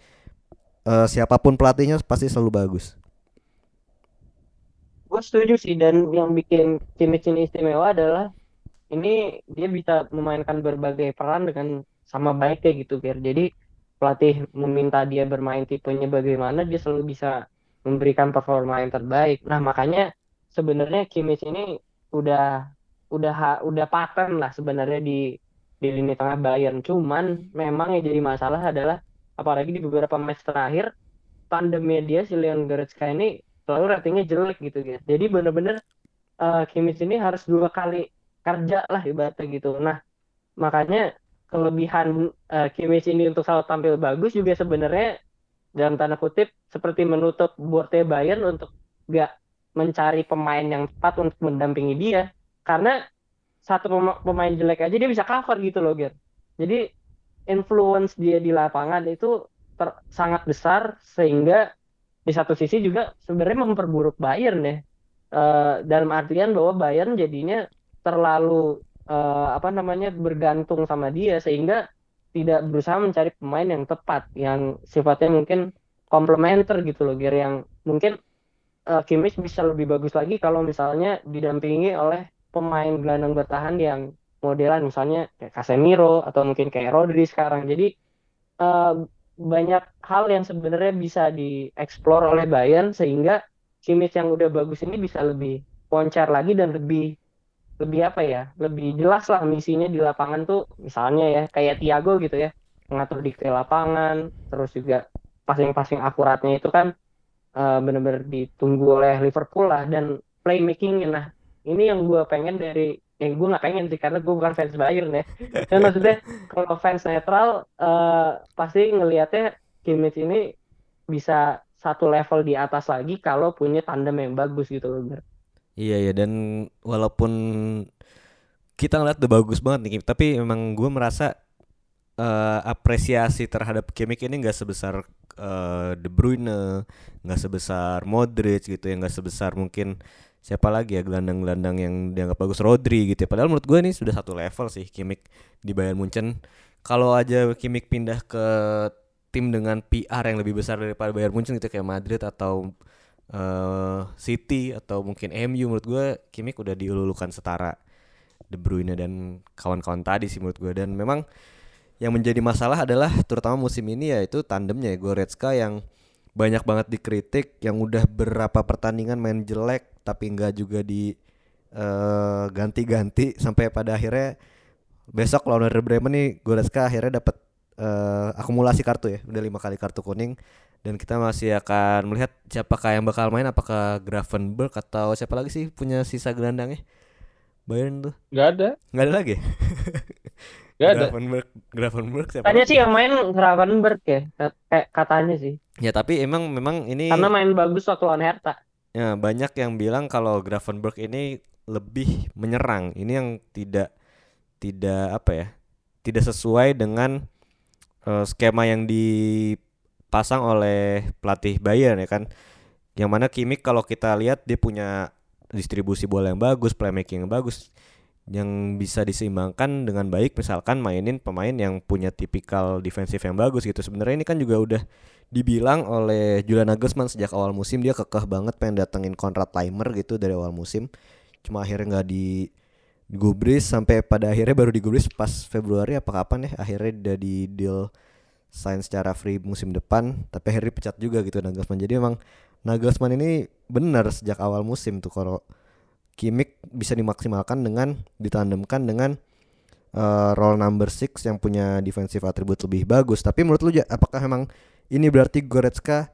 eh, siapa pun pelatihnya pasti selalu bagus. Gue setuju sih dan yang bikin Kimmich ini istimewa adalah ini dia bisa memainkan berbagai peran dengan sama baiknya gitu Ger. Jadi pelatih meminta dia bermain tipenya bagaimana dia selalu bisa memberikan performa yang terbaik. Nah makanya sebenarnya Kimmich ini udah udah udah paten lah sebenarnya di di lini tengah Bayern. Cuman memang yang jadi masalah adalah apalagi di beberapa match terakhir tandemnya dia si Leon Goretzka ini selalu ratingnya jelek gitu ya. Jadi bener-bener eh, Kimmich ini harus dua kali kerja lah ibaratnya gitu. Nah makanya kelebihan eh, Kimmich ini untuk selalu tampil bagus juga sebenarnya dalam tanda kutip seperti menutup borte Bayern untuk gak mencari pemain yang tepat untuk mendampingi dia karena satu pema- pemain jelek aja dia bisa cover gitu loh Ger. Jadi influence dia di lapangan itu sangat besar sehingga di satu sisi juga sebenarnya memperburuk Bayern ya. Eh, dalam artian bahwa Bayern jadinya terlalu eh, apa namanya bergantung sama dia sehingga tidak berusaha mencari pemain yang tepat yang sifatnya mungkin komplementer gitu loh Ger yang mungkin eh, Kimmich bisa lebih bagus lagi kalau misalnya didampingi oleh pemain gelandang bertahan yang modelan misalnya kayak Casemiro atau mungkin kayak Rodri sekarang. Jadi eh, banyak hal yang sebenarnya bisa dieksplor oleh Bayern sehingga Kimmich yang udah bagus ini bisa lebih poncar lagi dan lebih lebih apa ya lebih jelas lah misinya di lapangan tuh. Misalnya ya kayak Thiago gitu ya mengatur dikte lapangan terus juga passing-passing akuratnya itu kan eh, benar-benar ditunggu oleh Liverpool lah dan playmakingnya. Nah ini yang gue pengen dari ya gue nggak pengen sih karena gue bukan fans Bayern ya. Dan maksudnya kalau fans netral eh, pasti ngelihatnya Kimmich ini bisa satu level di atas lagi kalau punya tandem yang bagus gitu loh. Iya ya dan walaupun kita ngeliat udah bagus banget nih, tapi memang gue merasa eh, apresiasi terhadap Kimmich ini nggak sebesar eh, De Bruyne, nggak sebesar Modric gitu ya, nggak sebesar mungkin siapa lagi ya gelandang-gelandang yang dianggap bagus Rodri gitu ya. Padahal menurut gue ini sudah satu level sih Kimmich di Bayern Munchen. Kalau aja Kimmich pindah ke tim dengan PR yang lebih besar daripada Bayern Munchen gitu kayak Madrid atau eh, City atau mungkin MU menurut gue Kimmich udah diululukan setara De Bruyne dan kawan-kawan tadi sih menurut gue dan memang yang menjadi masalah adalah terutama musim ini yaitu tandemnya ya Goretzka yang banyak banget dikritik yang udah berapa pertandingan main jelek tapi enggak juga di eh, ganti-ganti sampai pada akhirnya besok lawan Werder Bremen nih Goretzka akhirnya dapat eh, akumulasi kartu ya udah lima kali kartu kuning dan kita masih akan melihat siapakah yang bakal main apakah Gravenberg atau siapa lagi sih punya sisa gelandangnya Bayern tuh Nggak ada, nggak ada lagi nggak ada. Gravenberg Gravenberg siapa Katanya lagi? sih yang main Gravenberg ya, kayak katanya sih. ya tapi emang memang ini Karena main bagus waktu lawan Hertha. Ya, banyak yang bilang kalau Gravenberg ini lebih menyerang. Ini yang tidak tidak apa ya? Tidak sesuai dengan eh, skema yang dipasang oleh pelatih Bayern ya kan. Yang mana Kimmich kalau kita lihat dia punya distribusi bola yang bagus, playmaking yang bagus yang bisa diseimbangkan dengan baik misalkan mainin pemain yang punya tipikal defensif yang bagus gitu. Sebenarnya ini kan juga udah dibilang oleh Julian Nagelsmann sejak awal musim dia kekeh banget pengen datengin Konrad Laimer gitu dari awal musim. Cuma akhirnya nggak di digubris sampai pada akhirnya baru digubris pas Februari apa kapan ya akhirnya udah di deal sign secara free musim depan tapi akhirnya dipecat juga gitu Nagelsmann. Jadi emang Nagelsmann ini benar sejak awal musim tuh kalau Kimmich bisa dimaksimalkan dengan ditandemkan dengan eh, role number 6 yang punya defensive attribute lebih bagus. Tapi menurut lu apakah memang ini berarti Goretzka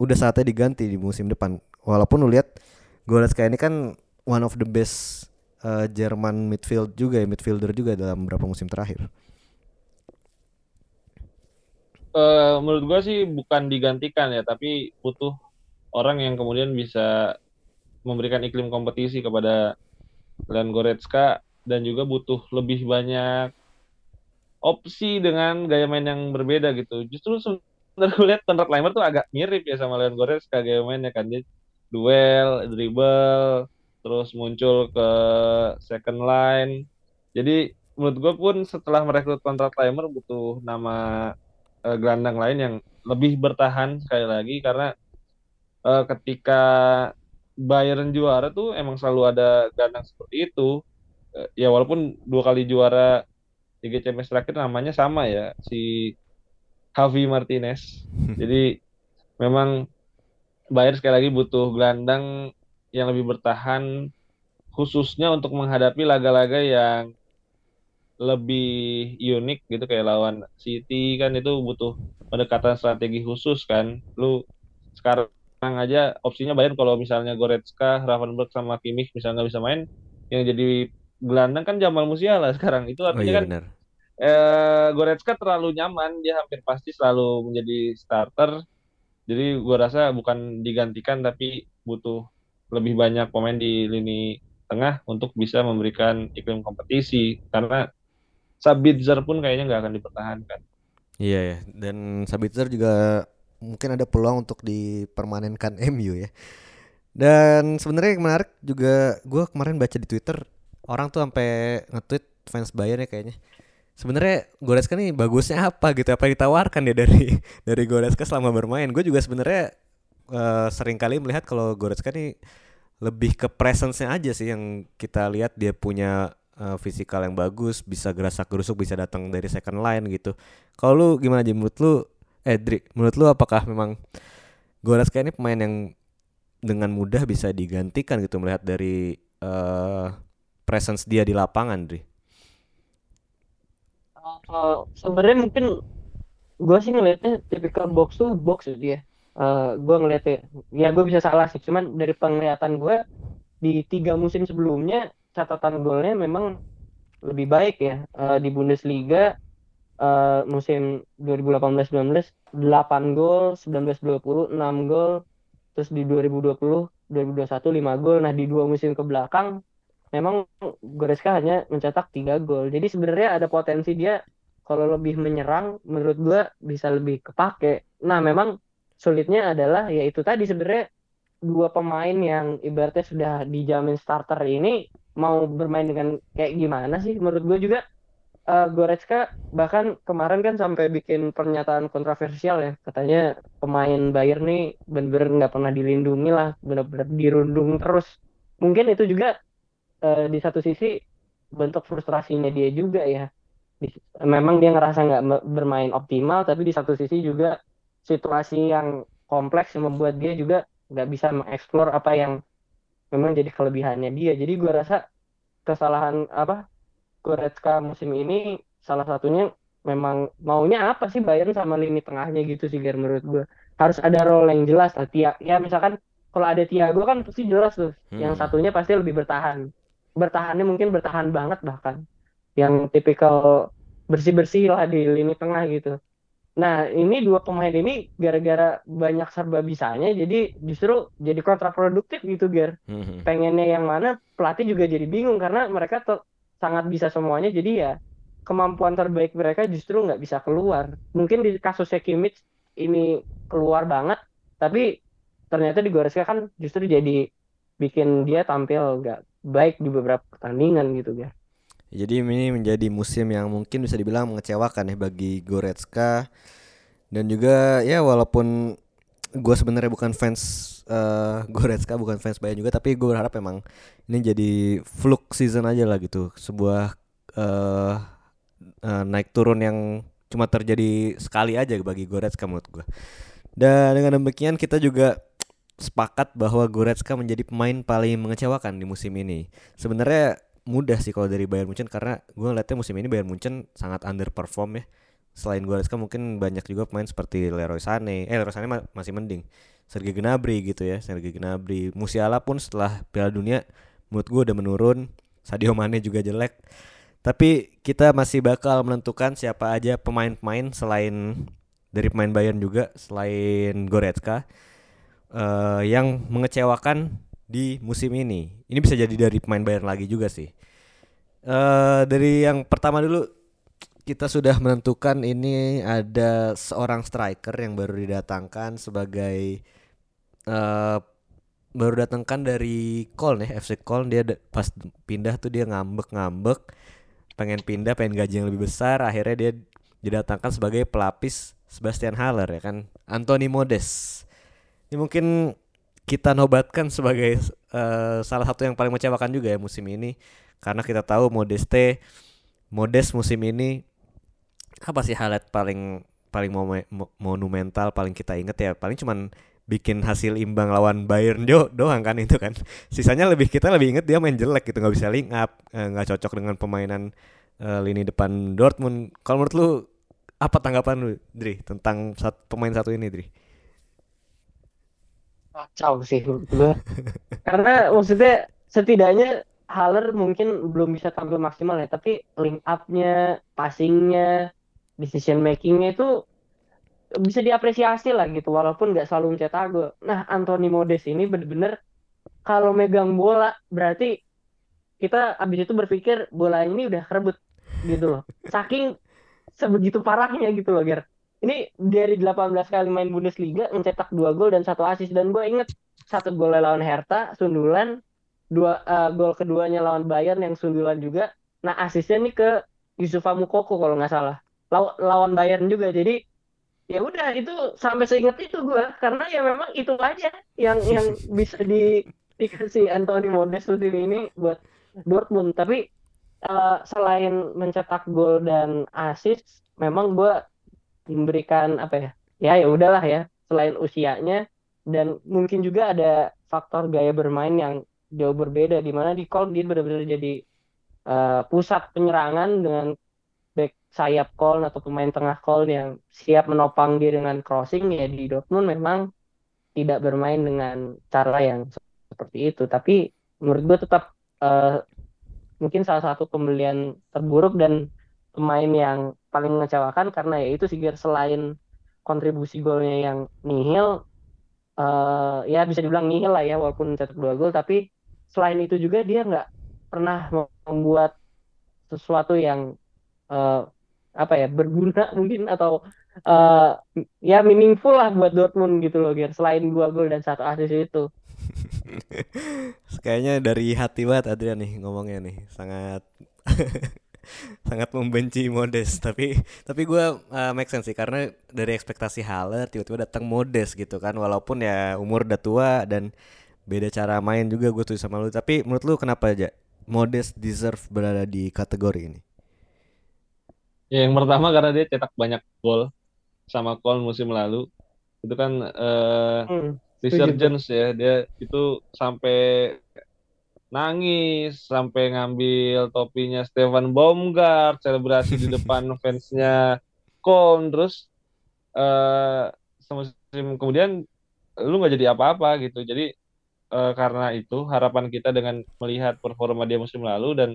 udah saatnya diganti di musim depan? Walaupun lu lihat Goretzka ini kan one of the best eh, Jerman midfield juga ya, midfielder juga dalam beberapa musim terakhir. Eh, menurut gua sih bukan digantikan ya, tapi butuh orang yang kemudian bisa memberikan iklim kompetisi kepada Leon Goretzka dan juga butuh lebih banyak opsi dengan gaya main yang berbeda gitu. Justru sebenarnya gue lihat Konrad Laimer tuh agak mirip ya sama Leon Goretzka gaya mainnya kan dia duel, dribble, terus muncul ke second line. Jadi menurut gue pun setelah merekrut Konrad Laimer butuh nama eh, gelandang lain yang lebih bertahan sekali lagi karena eh, ketika Bayern juara tuh emang selalu ada gelandang seperti itu. Eh, ya walaupun dua kali juara Liga Champions terakhir namanya sama ya si Javi Martinez. Jadi memang Bayern sekali lagi butuh gelandang yang lebih bertahan khususnya untuk menghadapi laga-laga yang lebih unik gitu kayak lawan City kan itu butuh pendekatan strategi khusus kan. Lu sekarang aja opsinya Bayern kalau misalnya Goretzka, Gravenberg sama Kimmich misalnya nggak bisa main, yang jadi gelandang kan Jamal Musiala sekarang. Itu Oh artinya iya kan benar. Eh, Goretzka terlalu nyaman, dia hampir pasti selalu menjadi starter. Jadi gua rasa bukan digantikan tapi butuh lebih banyak pemain di lini tengah untuk bisa memberikan iklim kompetisi karena Sabitzer pun kayaknya nggak akan dipertahankan. Iya ya, dan Sabitzer juga mungkin ada peluang untuk dipermanenkan MU ya. Dan sebenarnya yang menarik juga gue kemarin baca di Twitter orang tuh sampai nge-tweet fans Bayern ya kayaknya. Sebenarnya Goretzka nih bagusnya apa gitu apa yang ditawarkan ya dari dari Goretzka selama bermain. Gue juga sebenarnya eh, sering kali melihat kalau Goretzka nih lebih ke presence-nya aja sih yang kita lihat dia punya eh, fisikal yang bagus, bisa gerasak gerusuk, bisa datang dari second line gitu. Kalau lu gimana aja menurut lu eh menurut lu apakah memang Goretzka ini pemain yang dengan mudah bisa digantikan gitu melihat dari eh presence dia di lapangan, Dri? Eh, sebenarnya mungkin gue sih ngelihatnya tipikal box to box ya dia. Eh gue ngelihatnya, ya gue bisa salah sih. Cuman dari penglihatan gue di tiga musim sebelumnya catatan golnya memang lebih baik ya uh, di Bundesliga uh, musim 2018-19 8 gol, 19-20 6 gol, terus di 2020 2021 5 gol. Nah, di dua musim ke belakang memang Goreska hanya mencetak 3 gol. Jadi sebenarnya ada potensi dia kalau lebih menyerang menurut gua bisa lebih kepake. Nah, memang sulitnya adalah yaitu tadi sebenarnya dua pemain yang ibaratnya sudah dijamin starter ini mau bermain dengan kayak gimana sih menurut gue juga uh, Goretzka bahkan kemarin kan sampai bikin pernyataan kontroversial ya katanya pemain Bayern nih benar-benar nggak pernah dilindungi lah benar-benar dirundung terus mungkin itu juga uh, di satu sisi bentuk frustrasinya dia juga ya. Memang dia ngerasa nggak bermain optimal tapi di satu sisi juga situasi yang kompleks yang membuat dia juga nggak bisa mengeksplor apa yang memang jadi kelebihannya dia. Jadi gue rasa kesalahan apa Goretzka musim ini salah satunya memang maunya apa sih Bayern sama lini tengahnya gitu sih Ger menurut gue harus ada role yang jelas. Lah Tia ya misalkan kalau ada Tiago kan pasti jelas tuh. Hmm. yang satunya pasti lebih bertahan bertahannya mungkin bertahan banget bahkan. Yang tipikal bersih-bersih lah di lini tengah gitu. Nah ini dua pemain ini gara-gara banyak serba bisanya jadi justru jadi kontraproduktif gitu Ger. Hmm. pengennya yang mana pelatih juga jadi bingung karena mereka sangat bisa semuanya jadi ya kemampuan terbaik mereka justru nggak bisa keluar. Mungkin di kasusnya Kimmich ini keluar banget tapi ternyata di Goretzka kan justru jadi bikin dia tampil nggak baik di beberapa pertandingan gitu ya jadi ini menjadi musim yang mungkin bisa dibilang mengecewakan ya bagi Goretzka. Dan juga ya walaupun gue sebenarnya bukan fans uh, Goretzka bukan fans Bayern juga tapi gue berharap emang ini jadi fluke season aja lah gitu. Sebuah uh, uh, naik turun yang cuma terjadi sekali aja bagi Goretzka menurut gue dan dengan demikian kita juga sepakat bahwa Goretzka menjadi pemain paling mengecewakan di musim ini. Sebenarnya mudah sih kalau dari Bayern Munchen karena gue ngeliatnya musim ini Bayern Munchen sangat underperform ya. Selain Goretzka mungkin banyak juga pemain seperti Leroy Sané. Eh Leroy Sané ma masih mending. Sergei Gnabry gitu ya Sergei Gnabry. Musiala pun setelah Piala Dunia menurut gue udah menurun. Sadio Mane juga jelek. Tapi kita masih bakal menentukan siapa aja pemain-pemain selain dari pemain Bayern juga selain Goretzka uh, yang mengecewakan di musim ini. Ini bisa jadi dari pemain Bayern lagi juga sih. Uh, dari yang pertama dulu kita sudah menentukan ini ada seorang striker yang baru didatangkan sebagai uh, baru datangkan dari Köln ya FC Köln dia pas pindah tuh dia ngambek-ngambek pengen pindah pengen gaji yang lebih besar. Akhirnya dia didatangkan sebagai pelapis Sebastian Haller ya kan Anthony Modes ini mungkin kita nobatkan sebagai uh, salah satu yang paling mengecewakan juga ya musim ini. Karena kita tahu Modeste Modes musim ini apa sih highlight paling paling monumental paling kita inget ya? Paling cuman bikin hasil imbang lawan Bayern do doang kan itu kan. Sisanya lebih kita lebih inget dia main jelek gitu nggak bisa link up eh, nggak cocok dengan permainan uh, lini depan Dortmund. Kalau menurut lu apa tanggapan lu Dri tentang satu, pemain satu ini Dri kacau sih gue karena maksudnya setidaknya Haller mungkin belum bisa tampil maksimal ya tapi link upnya passingnya decision makingnya itu bisa diapresiasi lah gitu walaupun nggak selalu mencetak gol. Nah Anthony Modest ini bener-bener kalau megang bola berarti kita abis itu berpikir bola ini udah kerebut gitu loh. Saking sebegitu parahnya gitu loh Ger. Ini dari 18 kali main Bundesliga mencetak dua gol dan satu assist. Dan gue inget satu gol lawan Hertha sundulan dua uh, gol keduanya lawan Bayern yang sundulan juga. Nah asisnya nih ke Yusufa Mukoko kalau nggak salah. Law lawan Bayern juga. Jadi ya udah itu sampai seingat itu gue karena ya memang itu aja yang yang bisa di dikasih Anthony Modest musim ini buat Dortmund. Tapi uh, selain mencetak gol dan assist memang gue memberikan apa ya ya ya udahlah ya selain usianya dan mungkin juga ada faktor gaya bermain yang jauh berbeda di mana di call dia benar-benar jadi uh, pusat penyerangan dengan sayap call atau pemain tengah call yang siap menopang dia dengan crossing ya di Dortmund memang tidak bermain dengan cara yang seperti itu. Tapi menurut gue tetap uh, mungkin salah satu pembelian terburuk dan pemain yang paling mengecewakan karena ya itu sih selain kontribusi golnya yang nihil eh ya bisa dibilang nihil lah ya walaupun cetak dua gol tapi selain itu juga dia nggak pernah membuat sesuatu yang eh, apa ya berguna mungkin atau eh, ya meaningful lah buat Dortmund gitu loh Ger selain dua gol dan satu assist itu. Kayaknya dari hati banget Adrian nih ngomongnya nih sangat sangat membenci Modest. Tapi tapi gue uh, make sense sih karena dari ekspektasi Haller tiba-tiba datang Modest gitu kan. Walaupun ya umur udah tua dan beda cara main juga gue tuh sama lu. Tapi menurut lu kenapa aja Modest deserve berada di kategori ini? Ya, yang pertama karena dia cetak banyak gol sama Köln musim lalu. Itu kan eh, Hmm, resurgence ya, dia itu sampai nangis, sampai ngambil topinya Stefan Baumgart, selebrasi di depan fansnya Köln, terus eh semusim kemudian lu nggak jadi apa-apa gitu. Jadi eh, karena itu harapan kita dengan melihat performa dia musim lalu dan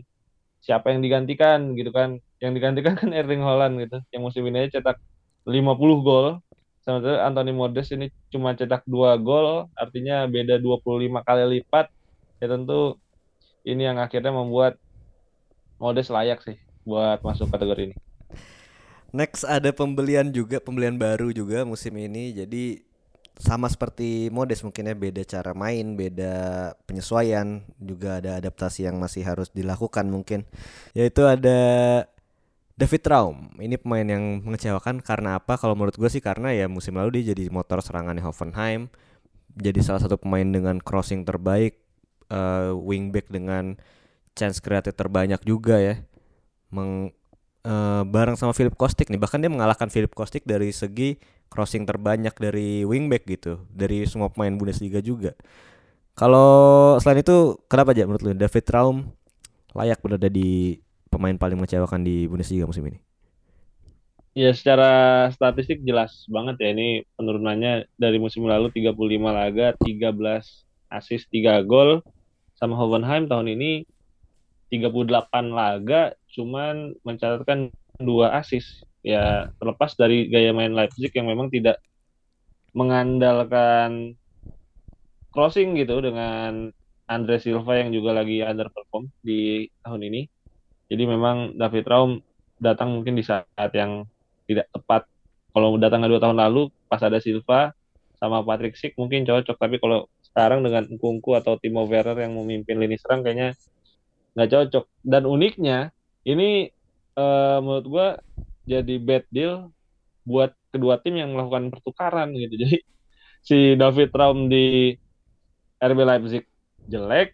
siapa yang digantikan gitu kan. Yang digantikan kan Erling Haaland gitu. Yang musim ini aja cetak 50 gol. Sementara Anthony Modest ini cuma cetak 2 gol, artinya beda 25 kali lipat. Ya tentu ini yang akhirnya membuat Modest layak sih buat masuk kategori ini. Next ada pembelian juga pembelian baru juga musim ini. Jadi sama seperti Modest mungkin ya beda cara main beda penyesuaian juga ada adaptasi yang masih harus dilakukan mungkin. Yaitu ada David Raum. Ini pemain yang mengecewakan karena apa? Kalau menurut gue sih karena ya musim lalu dia jadi motor serangannya Hoffenheim jadi salah satu pemain dengan crossing terbaik eh, wingback dengan chance kreatif terbanyak juga ya. Meng eh, bareng sama Philip Kostik nih. Bahkan dia mengalahkan Philip Kostik dari segi crossing terbanyak dari wingback gitu. Dari semua pemain Bundesliga juga. Kalau selain itu kenapa aja menurut lu? David Raum layak berada di pemain paling mengecewakan di Bundesliga musim ini? Ya secara statistik jelas banget ya. Ini penurunannya dari musim lalu 35 laga, 13 assist, 3 gol sama Hoffenheim tahun ini 38 laga cuman mencatatkan 2 assist. Ya terlepas dari gaya main Leipzig yang memang tidak mengandalkan crossing gitu dengan Andre Silva yang juga lagi underperform di tahun ini. Jadi memang David Raum datang mungkin di saat yang tidak tepat. Kalau datangnya dua tahun lalu pas ada Silva sama Patrick Schick mungkin cocok. Tapi kalau sekarang dengan Nkunku atau Timo Werner yang memimpin lini serang kayaknya nggak cocok. Dan uniknya ini eh, menurut gua jadi bad deal buat kedua tim yang melakukan pertukaran gitu. Jadi si David Raum di RB Leipzig jelek,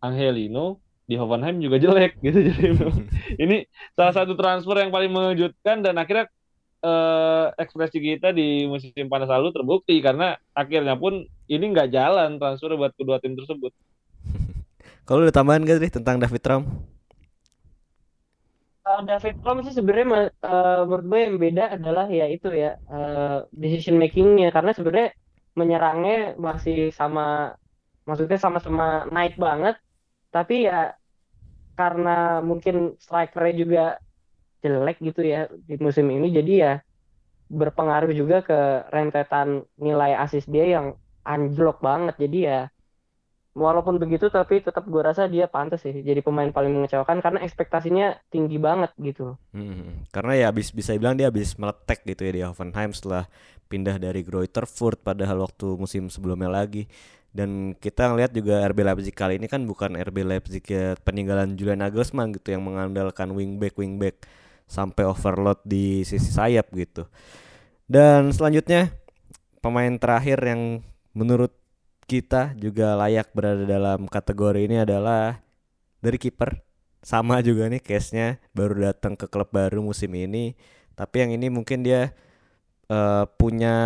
Angelino di Hoffenheim juga jelek gitu. Jadi ini salah satu transfer yang paling mengejutkan dan akhirnya eh, ekspresi kita di musim panas lalu terbukti karena akhirnya pun ini nggak jalan transfer buat kedua tim tersebut. kalau udah tambahan gak sih tentang David Raum Eh, David Rom sih sebenarnya eh, menurut gue yang beda adalah ya itu ya eh, decision makingnya. Karena sebenarnya menyerangnya masih sama maksudnya sama-sama naik banget. Tapi ya karena mungkin strikernya juga jelek gitu ya di musim ini. Jadi ya berpengaruh juga ke rentetan nilai assist dia yang anjlok banget. Jadi ya walaupun begitu tapi tetap gue rasa dia pantas sih jadi pemain paling mengecewakan karena ekspektasinya tinggi banget gitu. Hmm, karena ya habis bisa bilang dia habis meletek gitu ya di Hoffenheim setelah pindah dari Greuther Fürth padahal waktu musim sebelumnya lagi. Dan kita ngelihat juga RB Leipzig kali ini kan bukan RB Leipzig ya peninggalan Julian Nagelsmann gitu yang mengandalkan wingback wingback sampai overload di sisi sayap gitu. Dan selanjutnya pemain terakhir yang menurut kita juga layak berada dalam kategori ini adalah dari kiper. Sama juga nih case-nya baru datang ke klub baru musim ini. Tapi yang ini mungkin dia eh, punya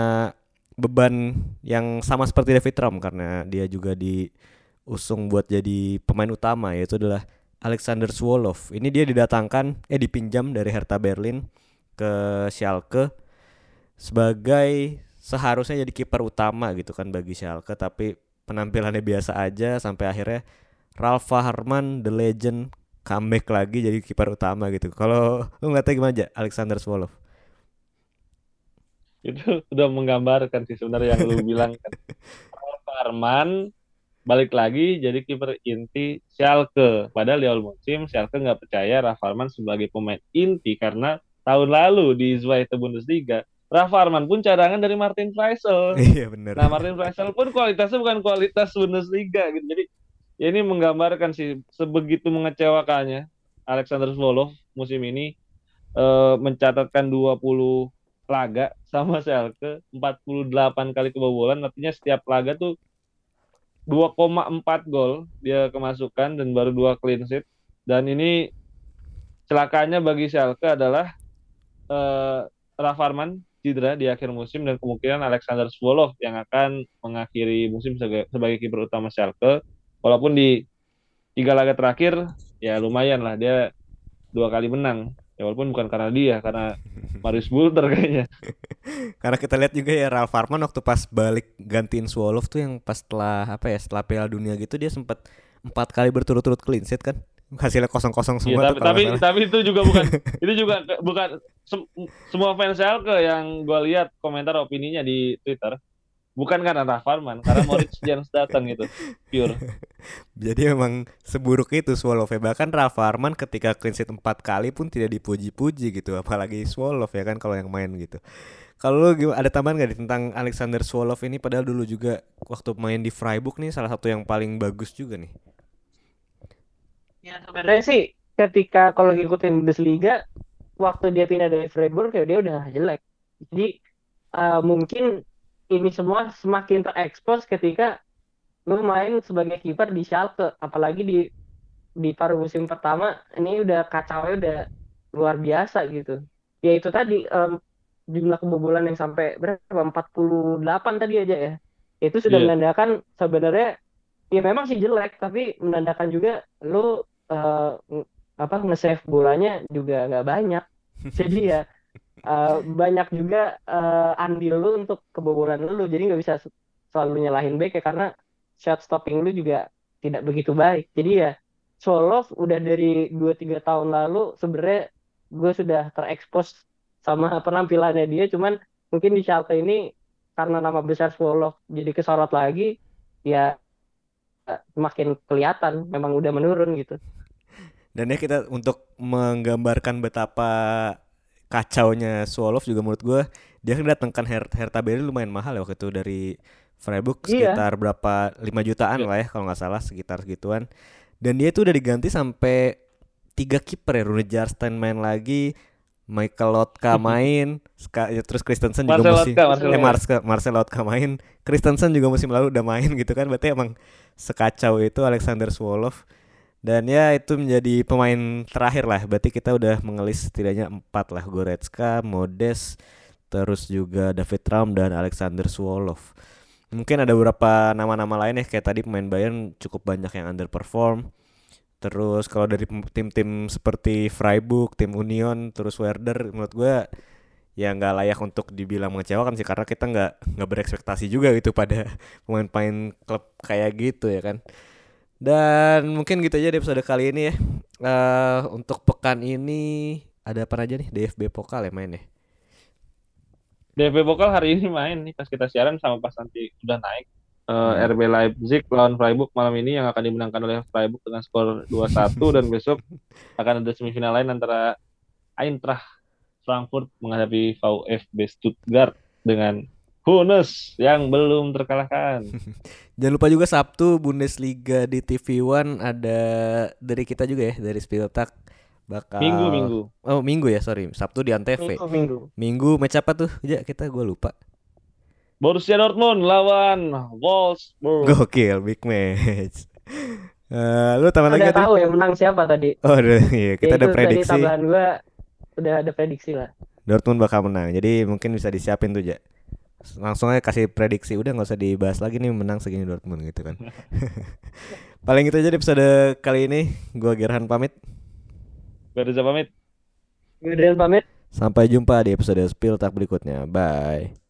beban yang sama seperti David Ram karena dia juga diusung buat jadi pemain utama yaitu adalah Alexander Swolov ini dia didatangkan eh dipinjam dari Hertha Berlin ke Schalke sebagai seharusnya jadi kiper utama gitu kan bagi Schalke tapi penampilannya biasa aja sampai akhirnya Ralf Harman the legend comeback lagi jadi kiper utama gitu. Kalau lu ngeliatnya gimana aja Alexander Swolov? Itu udah menggambarkan sih sebenarnya yang lu bilang kan. Ralf Arman balik lagi jadi kiper inti Schalke. Padahal di awal musim Schalke nggak percaya Ralf Arman sebagai pemain inti karena tahun lalu di Zweite Bundesliga Ralf Arman pun cadangan dari Martin Freisel. Iya benar. Nah Martin Freisel pun kualitasnya bukan kualitas Bundesliga gitu. Jadi ya ini menggambarkan sih sebegitu mengecewakannya Alexander Zvolov musim ini eh, mencatatkan 20 laga sama Schalke 48 kali kebobolan artinya setiap laga tuh 2,4 gol dia kemasukan dan baru dua clean sheet. Dan ini celakanya bagi Schalke adalah eh Ralf Arman cedera di akhir musim dan kemungkinan Alexander Swolov yang akan mengakhiri musim sebagai, sebagai kiper utama Schalke. Walaupun di tiga laga terakhir ya lumayan lah dia dua kali menang ya walaupun bukan karena dia karena Marius Bulter kayaknya. Karena kita lihat juga ya Ralf Arman waktu pas balik gantiin Swolov tuh yang pas setelah apa ya setelah Piala Dunia gitu dia sempat empat kali berturut-turut clean sheet kan? Hasilnya kosong-kosong Iya, semua tapi kalau tapi, salah. tapi itu juga bukan itu juga bukan sem- semua fans Schalke yang gue lihat komentar opininya di Twitter bukan karena Ralf Arman karena Moritz Jens datang gitu pure Jadi memang seburuk itu Swolov ya bahkan Ralf Arman ketika clean sheet empat kali pun tidak dipuji-puji gitu apalagi Swolov ya kan kalau yang main gitu. Kalau lu ada tambahan nggak di tentang Alexander Swolov ini padahal dulu juga waktu main di Freiburg nih salah satu yang paling bagus juga nih. Ya sebenarnya sih ketika kalau ngikutin Bundesliga waktu dia pindah dari Freiburg ya dia udah jelek. Jadi eh, mungkin ini semua semakin terekspos ketika lu main sebagai kiper di Schalke, apalagi di di paruh musim pertama ini udah kacau udah luar biasa gitu. Ya itu tadi em, jumlah kebobolan yang sampai berapa 48 tadi aja ya. Itu sudah Iya. menandakan sebenarnya ya memang sih jelek tapi menandakan juga lu ng- apa nge-save bolanya juga nggak banyak. Jadi ya eh, banyak juga eh, andil lu untuk kebobolan lu. Jadi nggak bisa selalu nyalahin back ya karena shot stopping lu juga tidak begitu baik. Jadi ya Solov udah dari 2-3 tahun lalu sebenarnya gue sudah terekspos sama penampilannya dia cuman mungkin di Schalke ini karena nama besar Solov jadi kesorot lagi ya eh, semakin kelihatan memang udah menurun gitu. Dan ya kita untuk menggambarkan betapa kacaunya Swolov juga menurut gue dia kan datangkan Her Hertha Berlin lumayan mahal ya waktu itu dari Freiburg Iya. sekitar berapa 5 jutaan Iya. lah ya kalau nggak salah sekitar segituan. Dan dia itu udah diganti sampai tiga kiper ya Rune Jarstein main lagi, Michael Lotka main, Ska- ya, terus Christensen juga Marcel musim Lotka, Marcel eh. Marcel, Marcel Lotka main, Christensen juga musim lalu udah main gitu kan. Berarti emang sekacau itu Alexander Swolov. Dan ya itu menjadi pemain terakhir lah. Berarti kita udah mengelis setidaknya empat lah. Goretzka, Modes, terus juga David Raum dan Alexander Swolov. Mungkin ada beberapa nama-nama lain ya kayak tadi pemain Bayern cukup banyak yang underperform. Terus kalau dari tim-tim seperti Freiburg, tim Union, terus Werder menurut gue ya nggak layak untuk dibilang mengecewakan sih karena kita nggak nggak berekspektasi juga gitu pada pemain-pemain klub kayak gitu ya kan. Dan mungkin gitu aja di episode kali ini ya. Eh untuk pekan ini ada apa aja nih DFB Pokal ya main ya. DFB Pokal hari ini main nih pas kita siaran sama pas nanti udah naik Eh, Hmm. RB Leipzig lawan Freiburg malam ini yang akan dimenangkan oleh Freiburg dengan skor 2-1 dan besok akan ada semifinal lain antara Eintracht Frankfurt menghadapi VfB Stuttgart dengan Hunes yang belum terkalahkan. Jangan lupa juga Sabtu Bundesliga di TV One ada dari kita juga ya dari Spiltak bakal Minggu minggu. Oh minggu ya sorry Sabtu di Antv Minggu minggu. Minggu match apa tuh ya kita gue lupa Borussia Dortmund lawan Wolfsburg. Gokil big match Eh, Lu tambah lagi tahu yang menang siapa tadi. Oh udah, iya kita Ya, ada itu tadi prediksi tambahan gua udah ada prediksi lah. Dortmund bakal menang jadi mungkin bisa disiapin tuh ja langsung aja kasih prediksi udah nggak usah dibahas lagi nih menang segini Dortmund gitu kan. Paling itu aja di episode kali ini. Gua Gerhan pamit. Berza pamit. Gue pamit. sampai jumpa di episode Spill Tak berikutnya. Bye